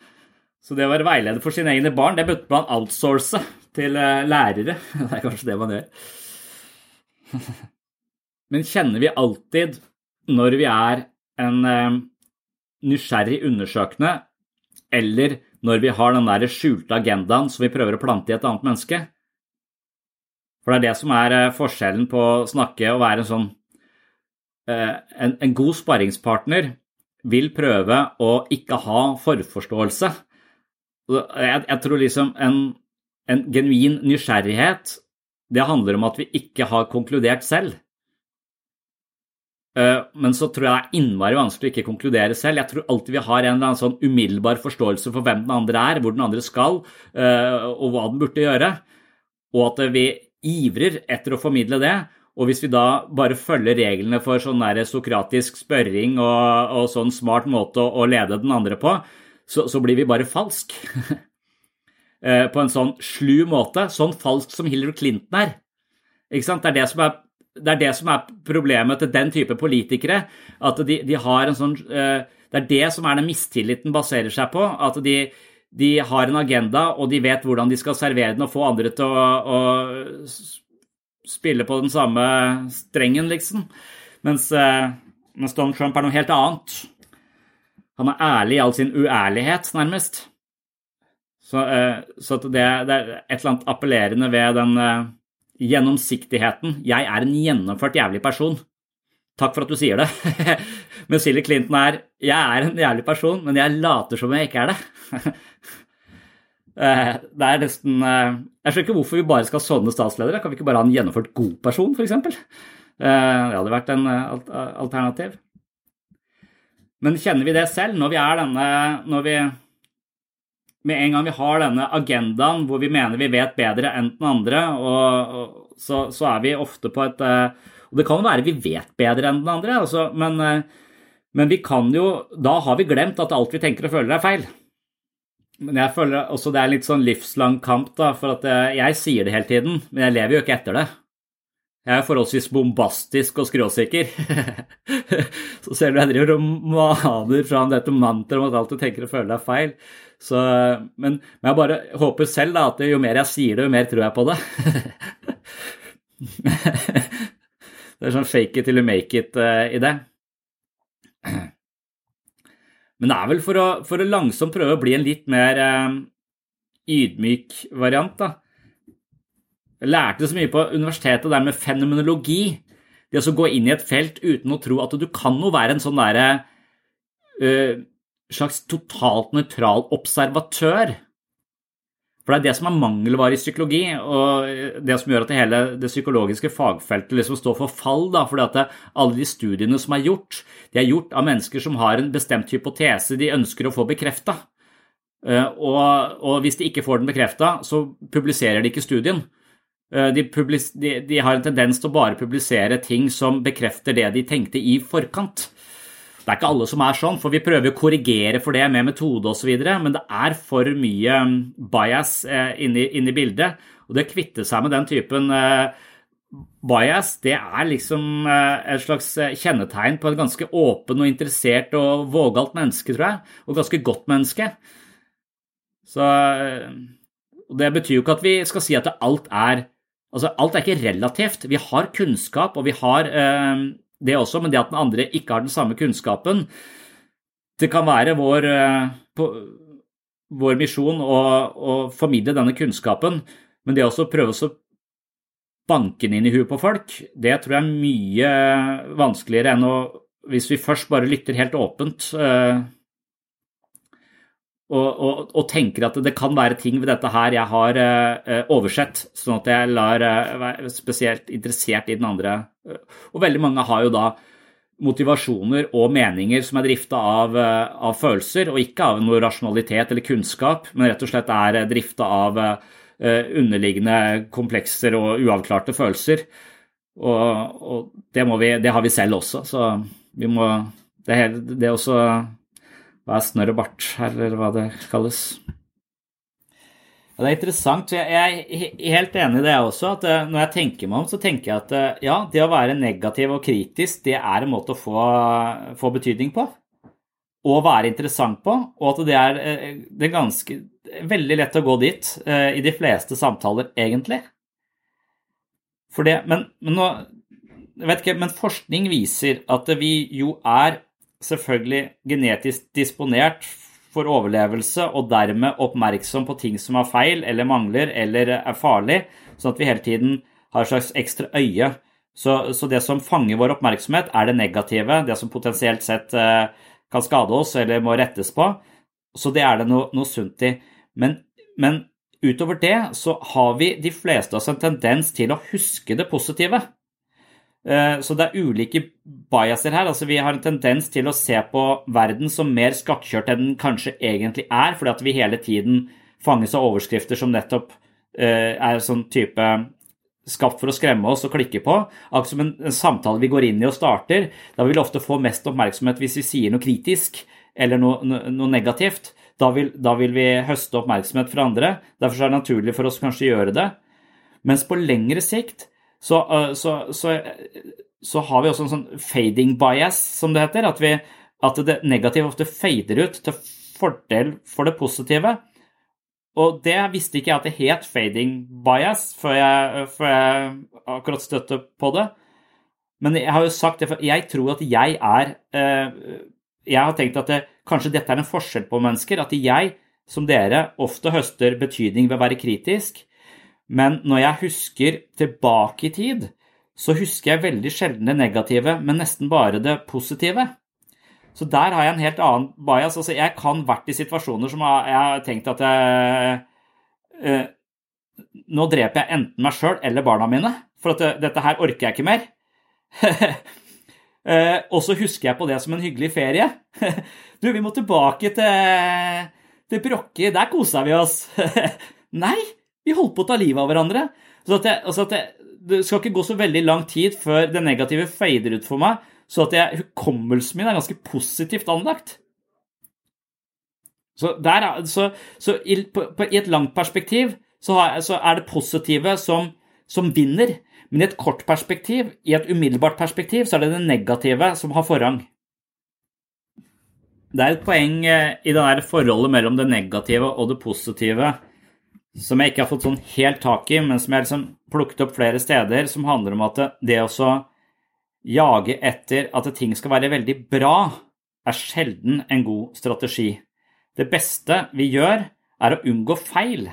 Så det å være veileder for sine egne barn, det burde man outsource til uh, lærere. Det er kanskje det man gjør. Men kjenner vi alltid, når vi er en nysgjerrig undersøkende, eller når vi har den der skjulte agendaen som vi prøver å plante i et annet menneske. For det er det som er eh, forskjellen på å snakke og være en sånn eh, En, en god sparringspartner vil prøve å ikke ha forforståelse. Jeg, jeg tror liksom en, en genuin nysgjerrighet, det handler om at vi ikke har konkludert selv. Eh, men så tror jeg det er innmari vanskelig å ikke konkludere selv. Jeg tror alltid vi har en eller annen sånn umiddelbar forståelse for hvem den andre er, hvor den andre skal, eh, og hva den burde gjøre. Og at vi ivrer etter å formidle det. Og hvis vi da bare følger reglene for sånn der sokratisk spørring og, og, sånn smart måte å, å lede den andre på, så, så blir vi bare falsk. Eh, på en sånn slu måte. Sånn falsk som Hillary Clinton er. Ikke sant? Det er det som er det er det som er problemet til den type politikere. At de, de har en sånn eh, Det er det som er den mistilliten baserer seg på. At de, de, har en agenda, og de vet hvordan de skal servere den og få andre til å, å spille på den samme strengen, liksom. Mens, eh, mens Donald Trump er noe helt annet. Han er ærlig i all sin uærlighet, nærmest. Så, eh, så det, det, er et eller annet appellerende ved den gjennomsiktigheten. Jeg er en gjennomført jævlig person. Takk for at du sier det. men Silje Clinton er Jeg er en jævlig person, men jeg later som jeg ikke er det. Eh, det er nesten eh, Jeg skjønner ikke hvorfor vi bare skal ha sånne statsledere. Kan vi ikke bare ha en gjennomført god person, f.eks.? Eh, det hadde vært en alternativ. Men kjenner vi det selv når vi er denne Når vi med en gang vi har denne agendaen hvor vi mener vi vet bedre enn den andre, og, og, så, så, er vi ofte på et eh, Og det kan jo være vi vet bedre enn den andre, altså, men, eh, men, vi kan jo Da har vi glemt at alt vi tenker og føler, er feil. Men jeg føler også det er litt sånn livslang kamp, da, for at jeg, eh, jeg sier det hele tiden, men jeg lever jo ikke etter det. Jeg er forholdsvis bombastisk og skråsikker. så ser du jeg driver og maner fram dette mantraet om at alt du tenker og føler er feil. Så, men, men, jeg bare håper selv da, at jo mer jeg sier det, jo mer tror jeg på det. det er sånn fake it till you make it i det men det er vel for å, for å, langsomt prøve å bli en litt mer uh, ydmyk variant, da. Jeg lærte så mye på universitetet der med fenomenologi. Det å gå inn i et felt uten å tro at du kan jo være en sånn derre uh, slags totalt nøytral observatør. For det er det som er mangelvare i psykologi, og det som gjør at det hele det psykologiske fagfeltet liksom står for fall. Da, fordi at alle de studiene som er gjort, de er gjort av mennesker som har en bestemt hypotese de ønsker å få bekrefta. Eh, og, og, hvis de ikke får den bekrefta, så publiserer de ikke studien. Eh, de, publis, de, de, har en tendens til å bare publisere ting som bekrefter det de tenkte i forkant. Det er ikke alle som er sånn, for vi prøver å korrigere for det med metode osv., men det er for mye um, bias eh, inni, inni bildet. Og det å kvitte seg med den typen eh, bias, det er liksom eh, et slags kjennetegn på et ganske åpen og interessert og vågalt menneske, tror jeg. Og ganske godt menneske. Så det betyr jo ikke at vi skal si at alt er Altså, alt er ikke relativt. Vi har kunnskap, og vi har det også, men det at den andre ikke har den samme kunnskapen Det kan være vår, eh, vår misjon å, å, formidle denne kunnskapen, men det også å prøve å banke den inn i huet på folk, det tror jeg er mye vanskeligere enn å Hvis vi først bare lytter helt åpent uh, og, og, og, tenker at det kan være ting ved dette her jeg har uh, oversett, sånn at jeg lar uh, være spesielt interessert i den andre Og veldig mange har jo da motivasjoner og meninger som er drifta av, av, følelser, og ikke av noe rasjonalitet eller kunnskap, men rett og slett er drifta av underliggende komplekser og uavklarte følelser. Og, og det, vi, det, har vi selv også, så vi må Det, det også Hva er snørr og bart her, eller hva det kalles? Ja, det er interessant. Jeg er helt enig i det også. at eh, Når jeg tenker meg om, så tenker jeg at eh, ja, det å være negativ og kritisk, det er en måte å få, få betydning på. Og være interessant på. Og at det er, eh, det er ganske veldig lett å gå dit i de fleste samtaler, egentlig. For det, men, men, nå, ikke, men forskning viser at vi jo er selvfølgelig genetisk disponert for overlevelse og dermed oppmerksom på ting som er feil eller mangler eller er farlig, sånn at vi hele tiden har et slags ekstra øye. Så, så det som fanger vår oppmerksomhet, er det negative, det som potensielt sett eh, kan skade oss eller må rettes på. Så det er det noe, noe sunt i. Men, men Utover det så har vi de fleste av oss en tendens til å huske det positive. Eh, så det er ulike biaser her. altså Vi har en tendens til å se på verden som mer skakkjørt enn den kanskje egentlig er, fordi at vi hele tiden fanges av overskrifter som nettopp eh, er sånn type skapt for å skremme oss og klikke på. Akkurat som en, samtale vi går inn i og starter. Da vil vi ofte få mest oppmerksomhet hvis vi sier noe kritisk eller noe, noe negativt. Da vil, da vil, vi høste oppmerksomhet fra andre. Derfor er det naturlig for oss kanskje å gjøre det. Mens på lengre sikt så, øh, så, så, så har vi også en sånn fading bias, som det heter. At, vi, at det negative ofte fader ut til fordel for det positive. Og det visste ikke jeg at det het fading bias før jeg, før jeg akkurat støtte på det. Men jeg har jo sagt det, for jeg tror at jeg er øh, Jeg har tenkt at det, Kanskje dette er en forskjell på mennesker, at jeg, som dere, ofte høster betydning ved å være kritisk, men når jeg husker tilbake i tid, så husker jeg veldig sjelden det negative, men nesten bare det positive. Så der har jeg en helt annen bias. Altså, jeg kan vært i situasjoner som jeg har tenkt at jeg eh, Nå dreper jeg enten meg sjøl eller barna mine, for at eh, dette her orker jeg ikke mer. Eh, og så husker jeg på det som en hyggelig ferie. du, vi må tilbake til, til Brokke, der kosa vi oss. Nei, vi holdt på å ta livet av hverandre. Så at jeg, altså at jeg, det skal ikke gå så veldig lang tid før det negative fader ut for meg, så at jeg, hukommelsen min er ganske positivt anlagt. Så, der, så, så i, på, på, i, et langt perspektiv så, har, så er det positive som, som vinner. Men i et kort perspektiv, i et umiddelbart perspektiv, så er det det negative som har forrang. Det er et poeng eh, i det der forholdet mellom det negative og det positive som jeg ikke har fått sånn helt tak i, men som jeg liksom plukket opp flere steder, som handler om at det å jage etter at ting skal være veldig bra, er sjelden en god strategi. Det beste vi gjør, er å unngå feil.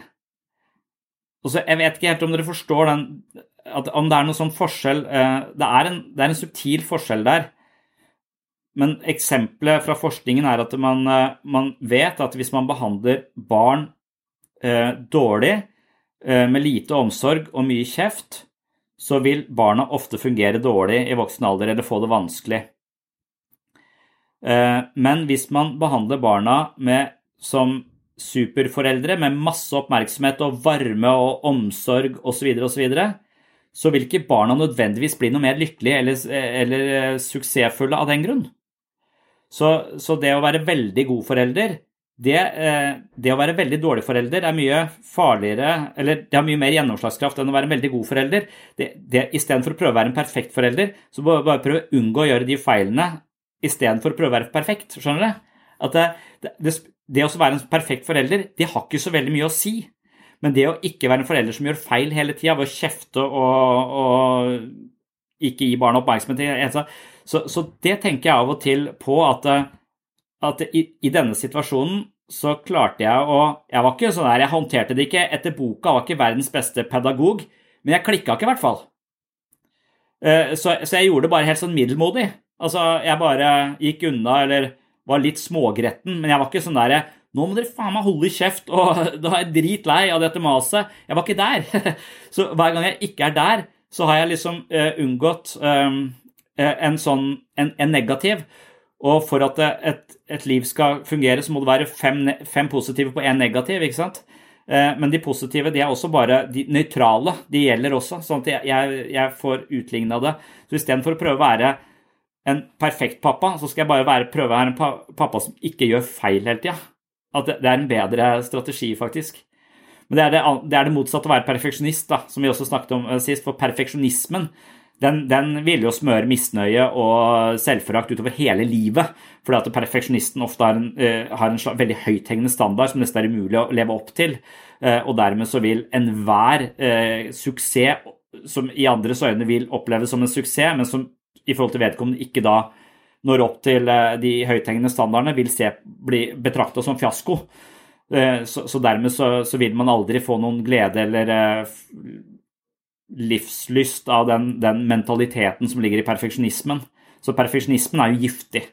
Og så, Jeg vet ikke helt om dere forstår den om det er noen sånn forskjell eh, det er, en, det er, en, subtil forskjell der. Men eksempelet fra forskningen er at man, eh, man vet at hvis man behandler barn dårlig, eh, med lite omsorg og mye kjeft, så vil barna ofte fungere dårlig i voksen alder eller få det vanskelig. Eh, men hvis man behandler barna med, som superforeldre med masse oppmerksomhet og varme og omsorg osv., osv., så vil ikke barna nødvendigvis bli noe mer lykkelige eller, eller eh, suksessfulle av den grunn. Så, så, det å være veldig god forelder, det, eh, det, å være veldig dårlig forelder er mye farligere Eller det har mye mer gjennomslagskraft enn å være en veldig god forelder. Det, det, Istedenfor å prøve å være en perfekt forelder, så må du bare prøve å unngå å gjøre de feilene istedenfor å prøve å være perfekt. Skjønner du? At det, det, å være en perfekt forelder, det har ikke så veldig mye å si. Men det å ikke være en forelder som gjør feil hele tida ved å kjefte og, og ikke gi barna oppmerksomhet så, så, det tenker jeg av og til på at, at i, i, denne situasjonen så klarte jeg å Jeg var ikke sånn der, jeg håndterte det ikke etter boka, jeg var ikke verdens beste pedagog, men jeg klikka ikke i hvert fall. Eh, så, så jeg gjorde det bare helt sånn middelmodig. Altså, jeg bare gikk unna eller var litt smågretten, men jeg var ikke sånn der nå må dere faen meg holde kjeft, og da er jeg dritlei av dette maset. Jeg var ikke der. Så hver gang jeg ikke er der, så har jeg liksom uh, unngått um, en sånn en, en, negativ. Og for at et, et, liv skal fungere, så må det være fem, fem positive på én negativ. ikke sant? Uh, men de positive de er også bare de nøytrale. De gjelder også. sånn at jeg, jeg, får utligna det. Så istedenfor å prøve å være en perfekt pappa, så skal jeg bare være, prøve å være en pappa som ikke gjør feil hele tida. At det, er en bedre strategi, faktisk. Men det er det, det er det, motsatte å være perfeksjonist, da, som vi også snakket om uh, sist. For perfeksjonismen den, den vil jo smøre misnøye og selvforakt utover hele livet. Fordi at perfeksjonisten ofte har en, uh, har en slags, veldig høythengende standard som nesten er umulig å leve opp til. Uh, og dermed så vil enhver suksess som i andres øyne vil oppleves som en suksess, men som i forhold til vedkommende ikke da når opp til de høythengende standardene, vil se, bli betrakta som fiasko. Så, så dermed så, så, vil man aldri få noen glede eller livslyst av den, den mentaliteten som ligger i perfeksjonismen. Så perfeksjonismen er jo giftig.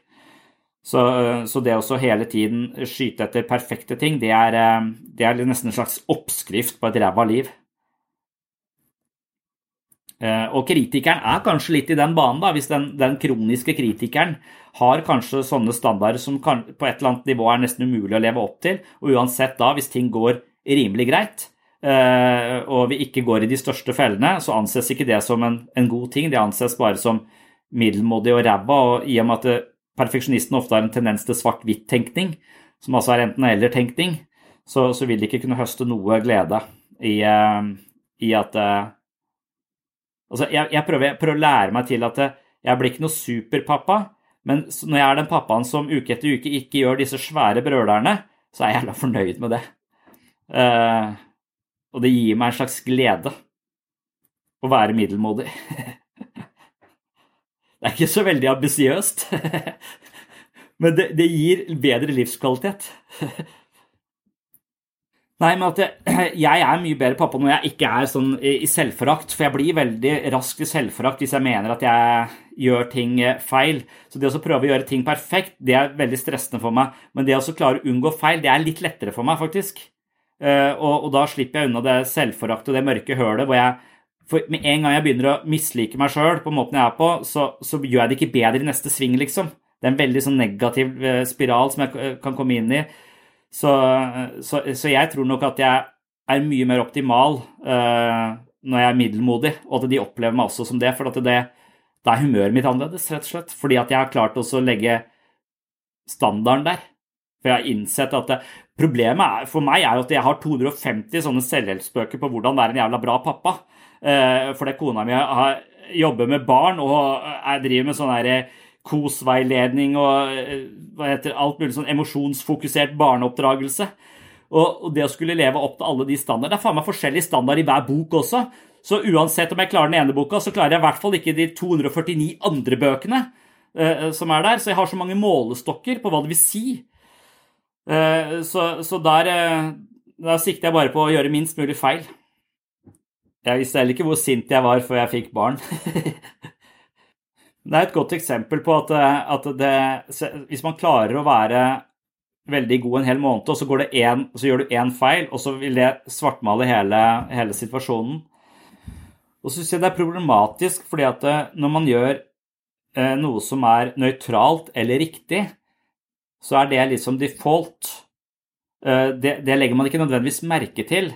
Så, så, det å hele tiden skyte etter perfekte ting, det er, det er nesten en slags oppskrift på et ræva liv. Eh, og kritikeren er kanskje litt i den banen, da, hvis den, den kroniske kritikeren har kanskje sånne standarder som kan, på et eller annet nivå er nesten umulig å leve opp til. Og uansett da, hvis ting går rimelig greit, eh, og vi ikke går i de største fellene, så anses ikke det som en, en god ting. Det anses bare som middelmådig og ræva. Og i og med at eh, perfeksjonisten ofte har en tendens til svart-hvitt-tenkning, som altså er enten-eller-tenkning, så, så, vil de ikke kunne høste noe glede i, i at Altså, jeg, jeg, prøver, jeg, prøver, å lære meg til at jeg blir ikke noe superpappa, men når jeg er den pappaen som uke etter uke ikke gjør disse svære brølerne, så er jeg jævla fornøyd med det. Uh, og det gir meg en slags glede å være middelmådig. det er ikke så veldig ambisiøst, men det, det gir bedre livskvalitet. Nei, men at jeg, jeg, er mye bedre pappa når jeg ikke er sånn i selvforakt. For jeg blir veldig rask i selvforakt hvis jeg mener at jeg gjør ting eh, feil. Så det å prøve å gjøre ting perfekt, det er veldig stressende for meg. Men det å klare å unngå feil, det er litt lettere for meg, faktisk. Eh, og, og da slipper jeg unna det selvforaktet og det mørke hølet hvor jeg for med en gang jeg begynner å mislike meg sjøl på måten jeg er på, så, så, gjør jeg det ikke bedre i neste sving, liksom. Det er en veldig sånn negativ eh, spiral som jeg kan komme inn i. Så, så, så, jeg tror nok at jeg er mye mer optimal uh, når jeg er middelmodig, og at de opplever meg også som det. For det, da er humøret mitt annerledes, rett og slett. Fordi at jeg har klart å legge standarden der. For jeg har innsett at det, problemet er, for meg er jo at jeg har 250 sånne selvhjelpsbøker på hvordan være en jævla bra pappa. Uh, fordi kona mi har, jobber med barn og jeg driver med sånn herre KOS-veiledning og eh, heter alt mulig sånn emosjonsfokusert barneoppdragelse. Og, og, det å skulle leve opp til alle de standardene Det er faen meg forskjellig standard i hver bok også. Så uansett om jeg klarer den ene boka, så klarer jeg i hvert fall ikke de 249 andre bøkene uh, som er der. Så jeg har så mange målestokker på hva det vil si. Uh, så, så der, uh, der sikter jeg bare på å gjøre minst mulig feil. Jeg visste heller ikke hvor sint jeg var før jeg fikk barn. Det er et godt eksempel på at, eh, at det, hvis man klarer å være veldig god en hel måned, og så, en, så gjør du én feil, og så vil det svartmale hele, hele situasjonen. Og så syns jeg det er problematisk, fordi at eh, når man gjør eh, noe som er nøytralt eller riktig, så er det liksom default. Eh, det, det legger man ikke nødvendigvis merke til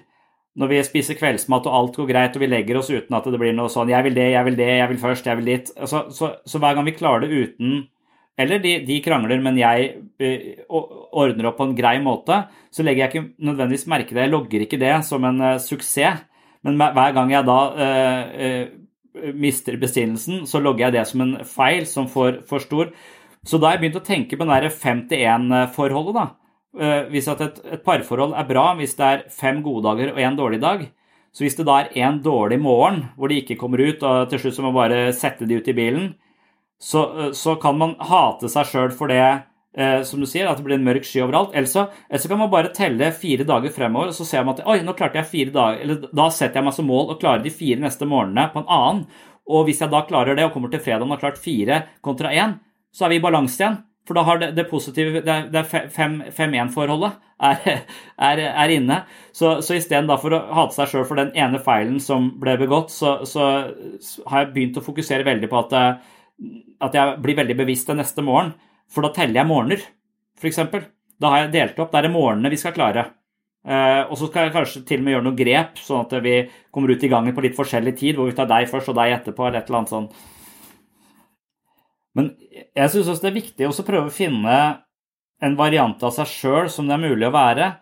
når vi spiser kveldsmat og alt går greit og vi legger oss uten at det blir noe sånn 'jeg vil det, jeg vil det, jeg vil først, jeg vil dit'. Så, så, så hver gang vi klarer det uten Eller de, de krangler, men jeg uh, ordner opp på en grei måte, så legger jeg ikke nødvendigvis merke det. Jeg logger ikke det som en uh, suksess. Men hver gang jeg da uh, mister bestillelsen, så logger jeg det som en feil som får for stor. Så da har jeg begynt å tenke på det der 5-1-forholdet, da. Hvis hvis et, et, parforhold er bra hvis det er fem gode dager og én dårlig dag. Så hvis det da er én dårlig morgen hvor de ikke kommer ut, og til slutt så må man bare sette de ut i bilen, så, eh, så kan man hate seg sjøl for det, eh, som du sier, at det blir en mørk sky overalt. Eller så, eller så, kan man bare telle fire dager fremover, og så ser man at oi, nå klarte jeg fire dager, eller da setter jeg meg som mål å klare de fire neste morgenene på en annen. Og hvis jeg da klarer det og kommer til fredag og har klart fire kontra én, så er vi i balanse igjen. For da har det, det positive Det det er 5-1-forholdet er, er, er, inne. Så, så istedenfor å hate seg sjøl for den ene feilen som ble begått, så, så, har jeg begynt å fokusere veldig på at, at jeg blir veldig bevisst det neste morgen. For da teller jeg morgener, f.eks. Da har jeg delt opp. Da er det morgenene vi skal klare. Uh, og så skal jeg kanskje til og med gjøre noen grep, sånn at vi kommer ut i gangen på litt forskjellig tid, hvor vi tar deg først og deg etterpå, eller et eller annet sånt. Men jeg syns også det er viktig å prøve å finne en variant av seg sjøl som det er mulig å være.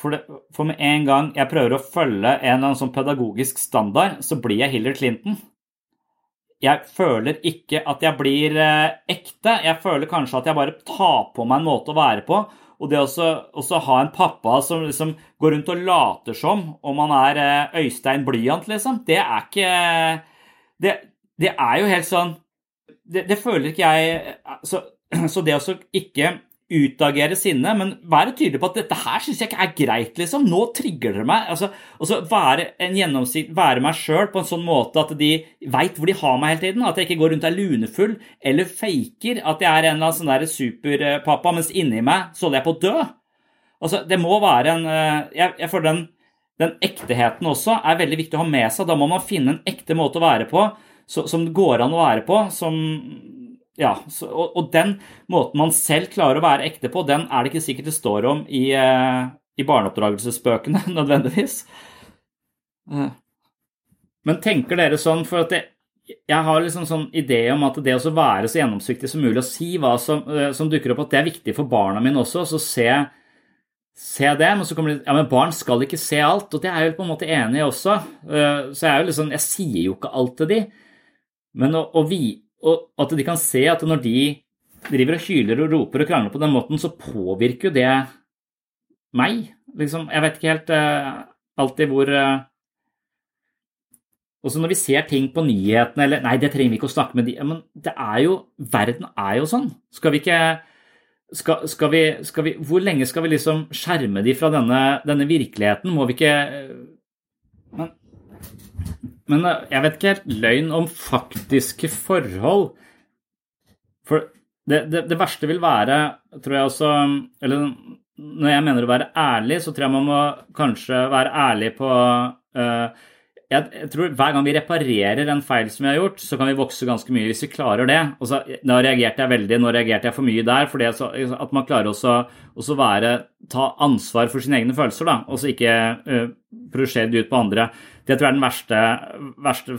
For, det, for, med en gang jeg prøver å følge en eller annen sånn pedagogisk standard, så blir jeg Hillary Clinton. Jeg føler ikke at jeg blir eh, ekte. Jeg føler kanskje at jeg bare tar på meg en måte å være på. Og det å ha en pappa som liksom går rundt og later som om han er eh, Øystein Blyant, liksom, det er ikke det, det er jo helt sånn det, det, føler ikke jeg så, så det å ikke utagere sinne, men være tydelig på at dette her syns jeg ikke er greit, liksom. Nå trigger dere meg. Altså, altså være en gjennomsikt, være meg sjøl på en sånn måte at de veit hvor de har meg hele tiden. At jeg ikke går rundt og er lunefull eller faker at jeg er en eller annen sånn der superpappa, mens inni meg så holder jeg på å dø. Altså, det må være en eh, Jeg, jeg føler den, den ekteheten også er veldig viktig å ha med seg. Da må man finne en ekte måte å være på så, som det går an å være på. Som, ja, så, og, og, den måten man selv klarer å være ekte på, den er det ikke sikkert det står om i, uh, i barneoppdragelsesbøkene nødvendigvis. Uh. Men tenker dere sånn for at det, jeg har liksom sånn idé om at det å være så gjennomsiktig som mulig og si hva som, uh, som, dukker opp, at det er viktig for barna mine også. Så se, se det. Men så kommer det Ja, men barn skal ikke se alt. Og det er jeg jo på en måte enig i også. Så jeg er jo liksom Jeg sier jo ikke alt til de. Men å, å vi, og at de kan se at når de driver og hyler og roper og krangler på den måten, så påvirker jo det meg. Liksom, jeg vet ikke helt uh, alltid hvor uh, Også når vi ser ting på nyhetene eller Nei, det trenger vi ikke å snakke med de Men det er jo Verden er jo sånn. Skal vi ikke skal, skal, vi, skal vi, Hvor lenge skal vi liksom skjerme de fra denne, denne virkeligheten? Må vi ikke Men men eh, jeg vet ikke helt løgn om faktiske forhold. For det, det, det, verste vil være, tror jeg også Eller når jeg mener å være ærlig, så tror jeg man må kanskje være ærlig på uh, jeg, tror Hver gang vi reparerer en feil som vi har gjort, så kan vi vokse ganske mye hvis vi klarer det. Og så, Nå reagerte jeg veldig, nå reagerte jeg for mye der. for At man klarer også, å ta ansvar for sine egne følelser, da, og så ikke uh, prosjere det ut på andre. Det tror jeg er den verste, verste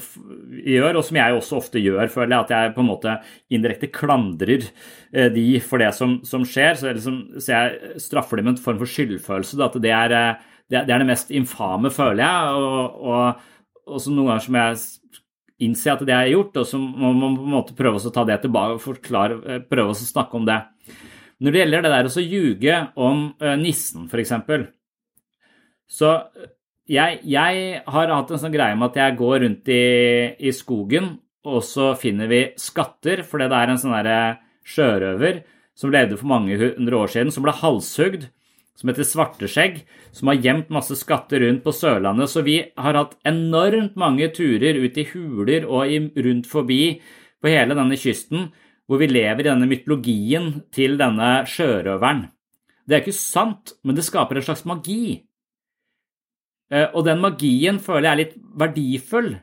vi gjør, og som jeg også ofte gjør, føler jeg. At jeg på en måte indirekte klandrer uh, de for det som, som skjer. Så, liksom, så, jeg straffer dem med en form for skyldfølelse. At det er, det, det er det mest infame, føler jeg. og, og og så noen ganger som jeg innser at det er gjort, og så må man på en måte prøve å ta det tilbake og forklare, eh, prøve å snakke om det. Når det gjelder det der å ljuge om nissen, f.eks. Så jeg, jeg, har hatt en sånn greie med at jeg går rundt i, i skogen, og så finner vi skatter, fordi det er en sånn sjørøver som levde for mange hundre år siden, som ble halshugd som heter Svarteskjegg, som har gjemt masse skatter rundt på Sørlandet. Så vi har hatt enormt mange turer ut i huler og rundt forbi på hele denne kysten, hvor vi lever i denne mytologien til denne sjørøveren. Det er ikke sant, men det skaper en slags magi. Eh, og den magien føler jeg er litt verdifull.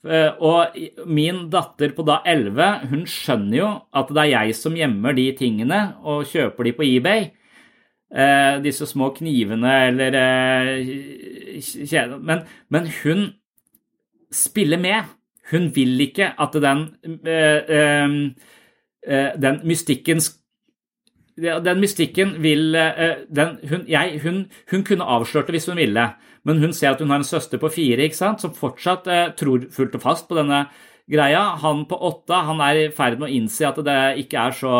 Eh, og min datter på da 11, hun skjønner jo at det er jeg som gjemmer de tingene og kjøper de på eBay eh, disse små knivene eller eh, men, men, hun spiller med. Hun vil ikke at den, den mystikken den mystikken vil den, hun, jeg, hun, hun, kunne avslørt det hvis hun ville, men hun ser at hun har en søster på fire ikke sant, som fortsatt eh, tror fullt og fast på denne greia. Han på åtte han er i ferd med å innse at det ikke er så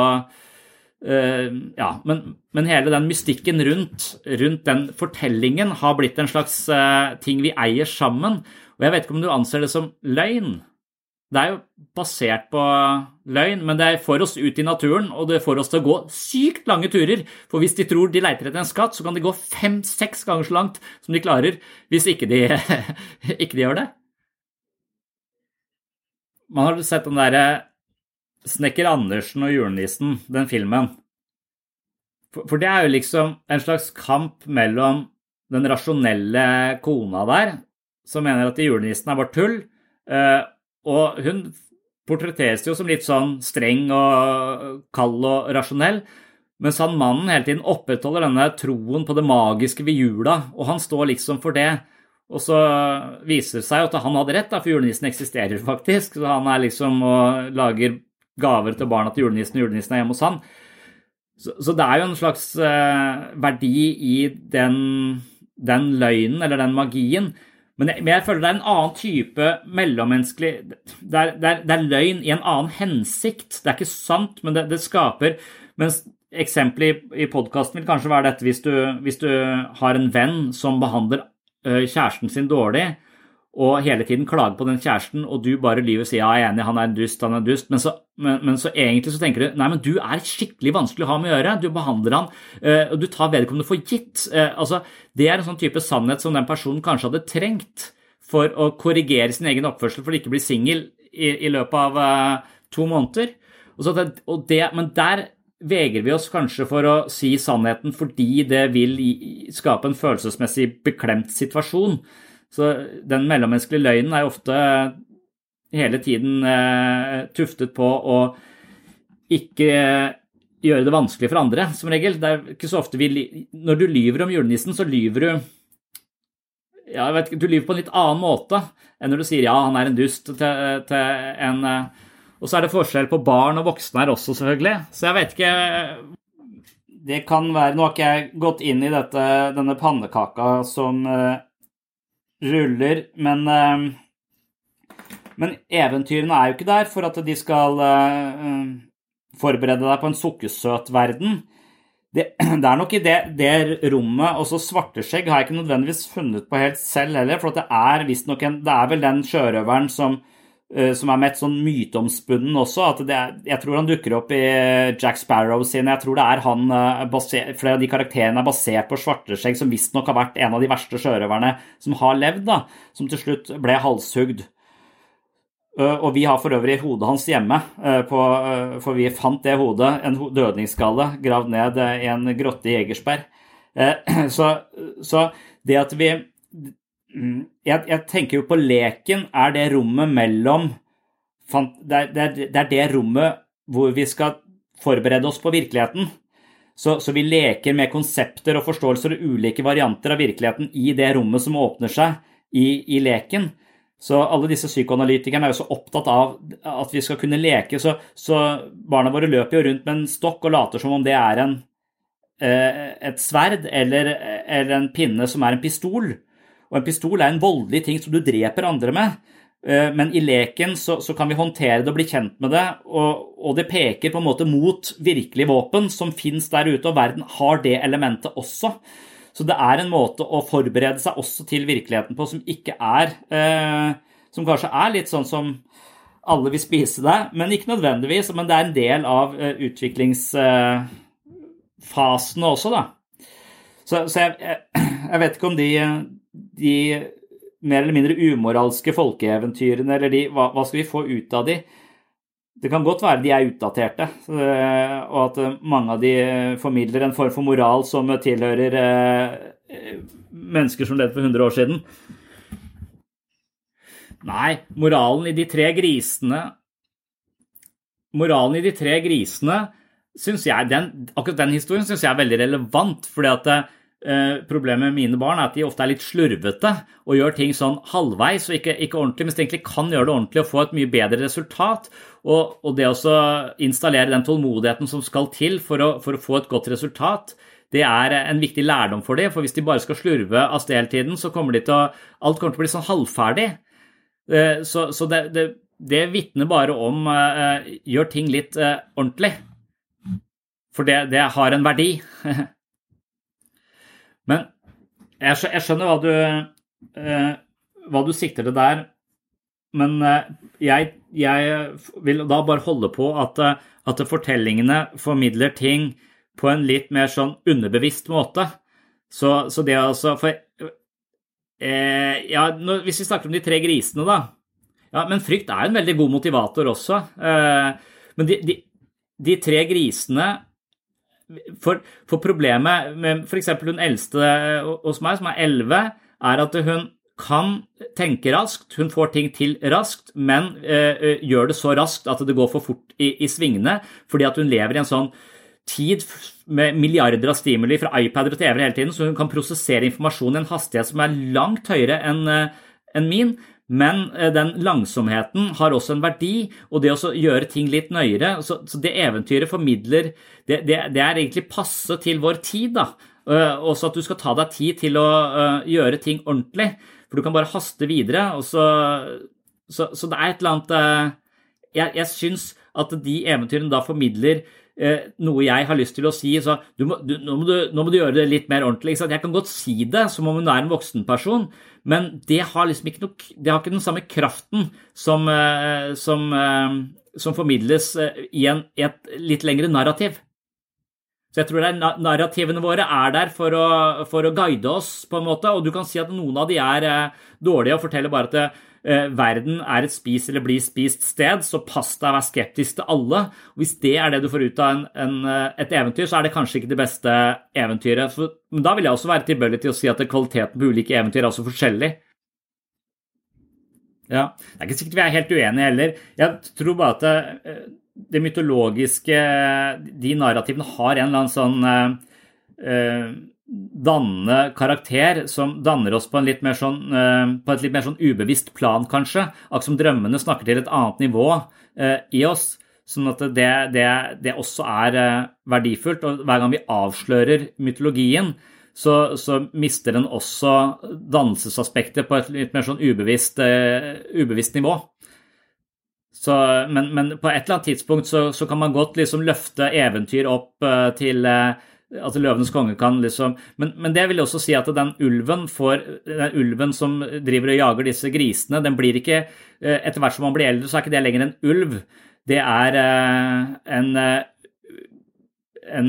eh, ja, men, men, hele den mystikken rundt, rundt, den fortellingen har blitt en slags eh, ting vi eier sammen. Og jeg vet ikke om du anser det som løgn. Det er jo basert på løgn, men det får oss ut i naturen, og det får oss til å gå sykt lange turer. For hvis de tror de leiter etter en skatt, så kan de gå fem-seks ganger så langt som de klarer hvis ikke de, ikke de gjør det. Man har sett den derre Snekker Andersen og julenissen, den filmen. For, for det er jo liksom en slags kamp mellom den rasjonelle kona der, som mener at julenissen er bare tull, eh, og hun portretteres jo som litt sånn streng og kald og rasjonell, mens han mannen hele tiden opprettholder denne troen på det magiske ved jula, og han står liksom for det. Og så viser det seg at han hadde rett, da, for julenissen eksisterer faktisk. Så han er liksom og lager gaver til barna til julenissen, og julenissen er hjemme hos han. Så, så det er jo en slags eh, verdi i den, den, løgnen, eller den magien. Men jeg, men jeg, føler det er en annen type mellommenneskelig det er, det, er, det er, løgn i en annen hensikt. Det er ikke sant, men det, det skaper Mens eksempelet i, i podkasten vil kanskje være dette hvis du, hvis du har en venn som behandler Eh, kjæresten sin dårlig og hele tiden klager på den kjæresten, og du bare lyver og sier ja, jeg er enig, han er en dust, han er en dust, men så, men, men så, egentlig så tenker du nei, men du er skikkelig vanskelig å ha med å gjøre, du behandler han, uh, og du tar vedkommende for gitt. Uh, altså, det er en sånn type sannhet som den personen kanskje hadde trengt for å korrigere sin egen oppførsel for å ikke bli singel i, i, løpet av uh, to måneder. Det, det, men der vegrer vi oss kanskje for å si sannheten fordi det vil skape en følelsesmessig beklemt situasjon. Så den mellommenneskelige løgnen er jo ofte hele tiden eh, tuftet på å ikke gjøre det vanskelig for andre, som regel. Det er ikke så ofte vi, Når du lyver om julenissen, så lyver du ja, jeg vet ikke, Du lyver på en litt annen måte enn når du sier ja, han er en dust til, til en eh, og så er det forskjell på barn og voksne her også, selvfølgelig. Så jeg vet ikke Det kan være Nå har ikke jeg gått inn i dette, denne pannekaka som ruller, men uh, Men eventyrene er jo ikke der for at de skal uh, forberede deg på en sukkersøt verden. Det, det, er nok i det, det rommet Også svarteskjegg har jeg ikke nødvendigvis funnet på helt selv heller, for det er visstnok en Det er vel den sjørøveren som Eh, som er med et sånn myteomspunnen også. at er, Jeg tror han dukker opp i Jack Sparrow sin. Jeg tror det er han eh, baser, Flere av de karakterene er basert på Svarteskjegg, som visstnok har vært en av de verste sjørøverne som har levd, da, som til slutt ble halshugd. Eh, og vi har for øvrig hodet hans hjemme, på, for vi fant det hodet, en dødningsskalle, gravd ned i en grotte i Egersberg. Så, så det at vi jeg, jeg, tenker jo på leken er det rommet mellom det er, det, er, det er, det rommet hvor vi skal forberede oss på virkeligheten. Så, så, vi leker med konsepter og forståelser og ulike varianter av virkeligheten i det rommet som åpner seg i, i leken. Så alle disse psykoanalytikerne er jo så opptatt av at vi skal kunne leke. Så, så barna våre løper jo rundt med en stokk og later som om det er en, eh, et sverd eller, eller en pinne som er en pistol. Og en pistol er en voldelig ting som du dreper andre med. Eh, men i leken så, så kan vi håndtere det og bli kjent med det, og, og det peker på en måte mot virkelige våpen som fins der ute, og verden har det elementet også. Så det er en måte å forberede seg også til virkeligheten på som ikke er eh, Som kanskje er litt sånn som alle vil spise deg, men ikke nødvendigvis. Men det er en del av eh, utviklingsfasene eh, også, da. Så, så jeg, jeg, jeg, vet ikke om de de mer eller mindre umoralske folkeeventyrene, eller de, hva, hva, skal vi få ut av de? Det kan godt være de er utdaterte, og at mange av de formidler en form for moral som tilhører eh, mennesker som levde for 100 år siden. Nei, moralen i de tre grisene Moralen i de tre grisene syns jeg den, Akkurat den historien syns jeg er veldig relevant, fordi at Eh, problemet med mine barn er at de ofte er litt slurvete og gjør ting sånn halvveis og ikke, ikke ordentlig, mens de egentlig kan gjøre det ordentlig og få et mye bedre resultat. Og, og det å installere den tålmodigheten som skal til for å, for å, få et godt resultat, det er en viktig lærdom for dem. For hvis de bare skal slurve av sted hele tiden, så kommer de til å Alt kommer til å bli sånn halvferdig. Eh, så, så det, det, det vitner bare om uh, gjør ting litt uh, ordentlig. For det, det har en verdi. Men jeg skjønner hva du, eh, du sikter til der. Men eh, jeg, jeg, vil da bare holde på at, eh, at fortellingene formidler ting på en litt mer sånn underbevisst måte. Så, så det altså For eh, ja, når, hvis vi snakker om de tre grisene, da. Ja, men frykt er en veldig god motivator også. Eh, Men de, de, de tre grisene for, for, problemet med f.eks. hun eldste hos meg, som er 11, er at hun kan tenke raskt, hun får ting til raskt, men øh, gjør det så raskt at det går for fort i, i svingene, fordi at hun lever i en sånn tid med milliarder av stimuli fra iPader og TV-er hele tiden, så hun kan prosessere informasjon i en hastighet som er langt høyere enn en min. Men den langsomheten har også en verdi, og det å gjøre ting litt nøyere Så, så det eventyret formidler det, det, det, er egentlig passe til vår tid, da. Også at du skal ta deg tid til å uh, gjøre ting ordentlig. For du kan bare haste videre. og Så, så, så det er et eller annet Jeg, jeg syns at de eventyrene da formidler noe jeg har lyst til å si. så må, du, nå, må du, nå, må du, gjøre det litt mer ordentlig. Jeg kan godt si det som om hun er en voksen person, men det har liksom ikke, noe, det har ikke den samme kraften som, uh, som, som formidles i, en, i et litt lengre narrativ. Så jeg tror er narrativene våre er der for å, for å, guide oss, på en måte. Og du kan si at noen av de er eh, dårlige og forteller bare at eh, verden er et spis eller blir spist sted, så pass deg å være skeptisk til alle. Hvis det er det du får ut av en, en, eh, et eventyr, så er det kanskje ikke det beste eventyret. For, men da vil jeg også være tilbøyelig til å si at kvaliteten på ulike eventyr er også forskjellig. Ja, Det er ikke sikkert vi er helt uenige heller. Jeg tror bare at det, eh, det mytologiske De narrativene har en eller annen sånn uh, dannende karakter som danner oss på, litt sånn, uh, på et litt mer sånn ubevisst plan, kanskje. Akkurat som drømmene snakker til et annet nivå uh, i oss. Sånn at det, det, det også er verdifullt. Og hver gang vi avslører mytologien, så, så, mister den også dannelsesaspektet på et litt mer sånn ubevisst, ubevisst nivå. Så, men, men, på et eller annet tidspunkt så, så, kan man godt liksom løfte eventyr opp til Altså Løvenes konge kan liksom men, men, det vil også si at den ulven, får, den ulven som driver og jager disse grisene, den blir ikke uh, Etter hvert som man blir eldre, så er ikke det lenger en ulv. Det er en, en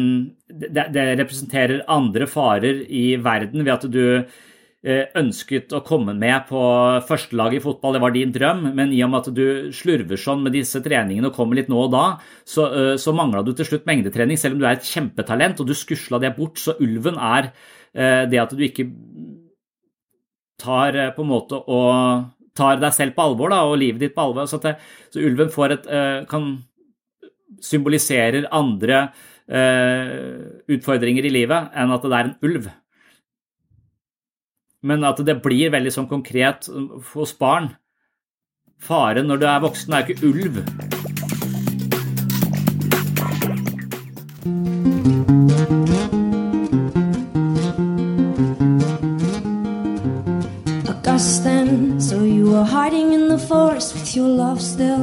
det, det representerer andre farer i verden ved at du Eh, ønsket å komme med på førstelaget i fotball, det var din drøm, men i og med at du slurver sånn med disse treningene og kommer litt nå og da, så, eh, så mangla du til slutt mengdetrening, selv om du er et kjempetalent og du skusla det bort. Så ulven er eh, det at du ikke tar på en måte og tar deg selv på alvor da, og livet ditt på alvor. Så, det, så ulven får et, kan symboliserer andre utfordringer i livet enn at det er en ulv men at det blir veldig sånn konkret hos barn. Faren når du er voksen, er ikke ulv. Augustine, so you were hiding in the forest with your love still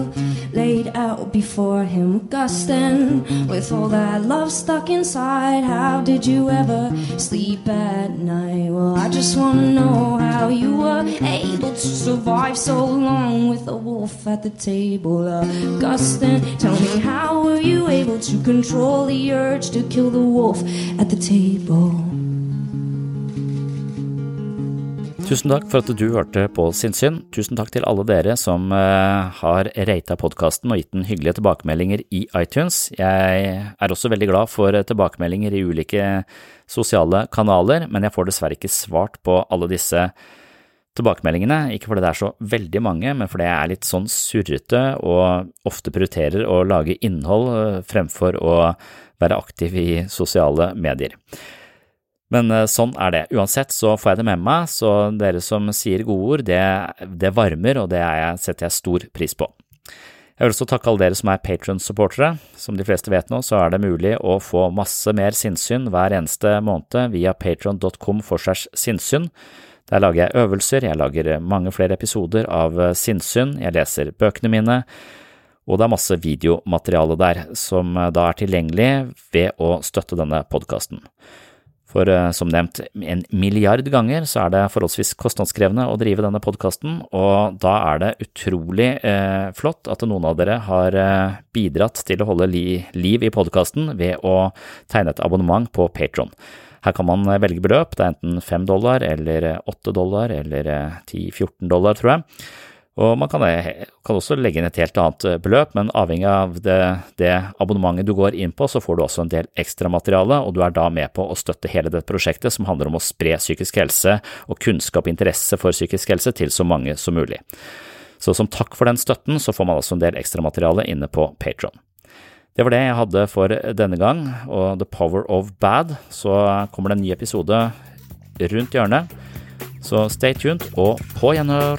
out before him. Augustine, with all that love stuck inside, how did you ever sleep at night? Well, I just want to know how you were able to survive so long with a wolf at the table. Uh, Augustine, tell me, how were you able to control the urge to kill the wolf at the table? Tusen takk for at du hørte på Sinnsyn. Tusen takk til alle dere som uh, har rata podkasten og gitt den hyggelige tilbakemeldinger i iTunes. Jeg er også veldig glad for tilbakemeldinger i ulike sosiale kanaler, men jeg får dessverre ikke svart på alle disse tilbakemeldingene. Ikke fordi det er så veldig mange, men fordi jeg er litt sånn surrete og ofte prioriterer å lage innhold uh, fremfor å være aktiv i sosiale medier. Men eh, sånn er det. Uansett så får jeg det med meg, så dere som sier godord, det, det varmer, og det jeg, setter jeg stor pris på. Jeg vil også takke alle dere som er Patron-supportere. Som de fleste vet nå, så er det mulig å få masse mer sinnssyn hver eneste måned via patron.com for segs sinnssyn. Der lager jeg øvelser, jeg lager mange flere episoder av eh, sinnssyn, jeg leser bøkene mine, og det er masse videomateriale der som eh, da er tilgjengelig ved å støtte denne podkasten. For eh, som nevnt en milliard ganger så er det forholdsvis kostnadskrevende å drive denne podkasten, og da er det utrolig eh, flott at noen av dere har eh, bidratt til å holde li liv i podkasten ved å tegne et abonnement på Patron. Her kan man eh, velge beløp, det er enten fem dollar eller åtte dollar eller ti-fjorten dollar, tror jeg. Og man kan, kan, også legge inn et helt annet eh, beløp, men avhengig av det, det, abonnementet du går inn på, så får du også en del ekstramateriale, og du er da med på å støtte hele dette prosjektet som handler om å spre psykisk helse og kunnskap og interesse for psykisk helse til så mange som mulig. Så som takk for den støtten, så får man altså en del ekstramateriale inne på Patron. Det var det jeg hadde for denne gang, og The Power of Bad. Så kommer det en ny episode rundt hjørnet. Så stay tuned, og på gjenhør!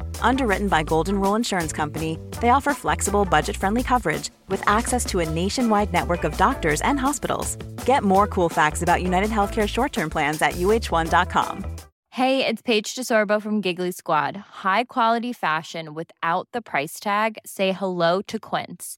Underwritten by Golden Rule Insurance Company, they offer flexible, budget friendly coverage with access to a nationwide network of doctors and hospitals. Get more cool facts about United Healthcare short term plans at uh1.com. Hey, it's Paige DeSorbo from Giggly Squad. High quality fashion without the price tag? Say hello to Quince.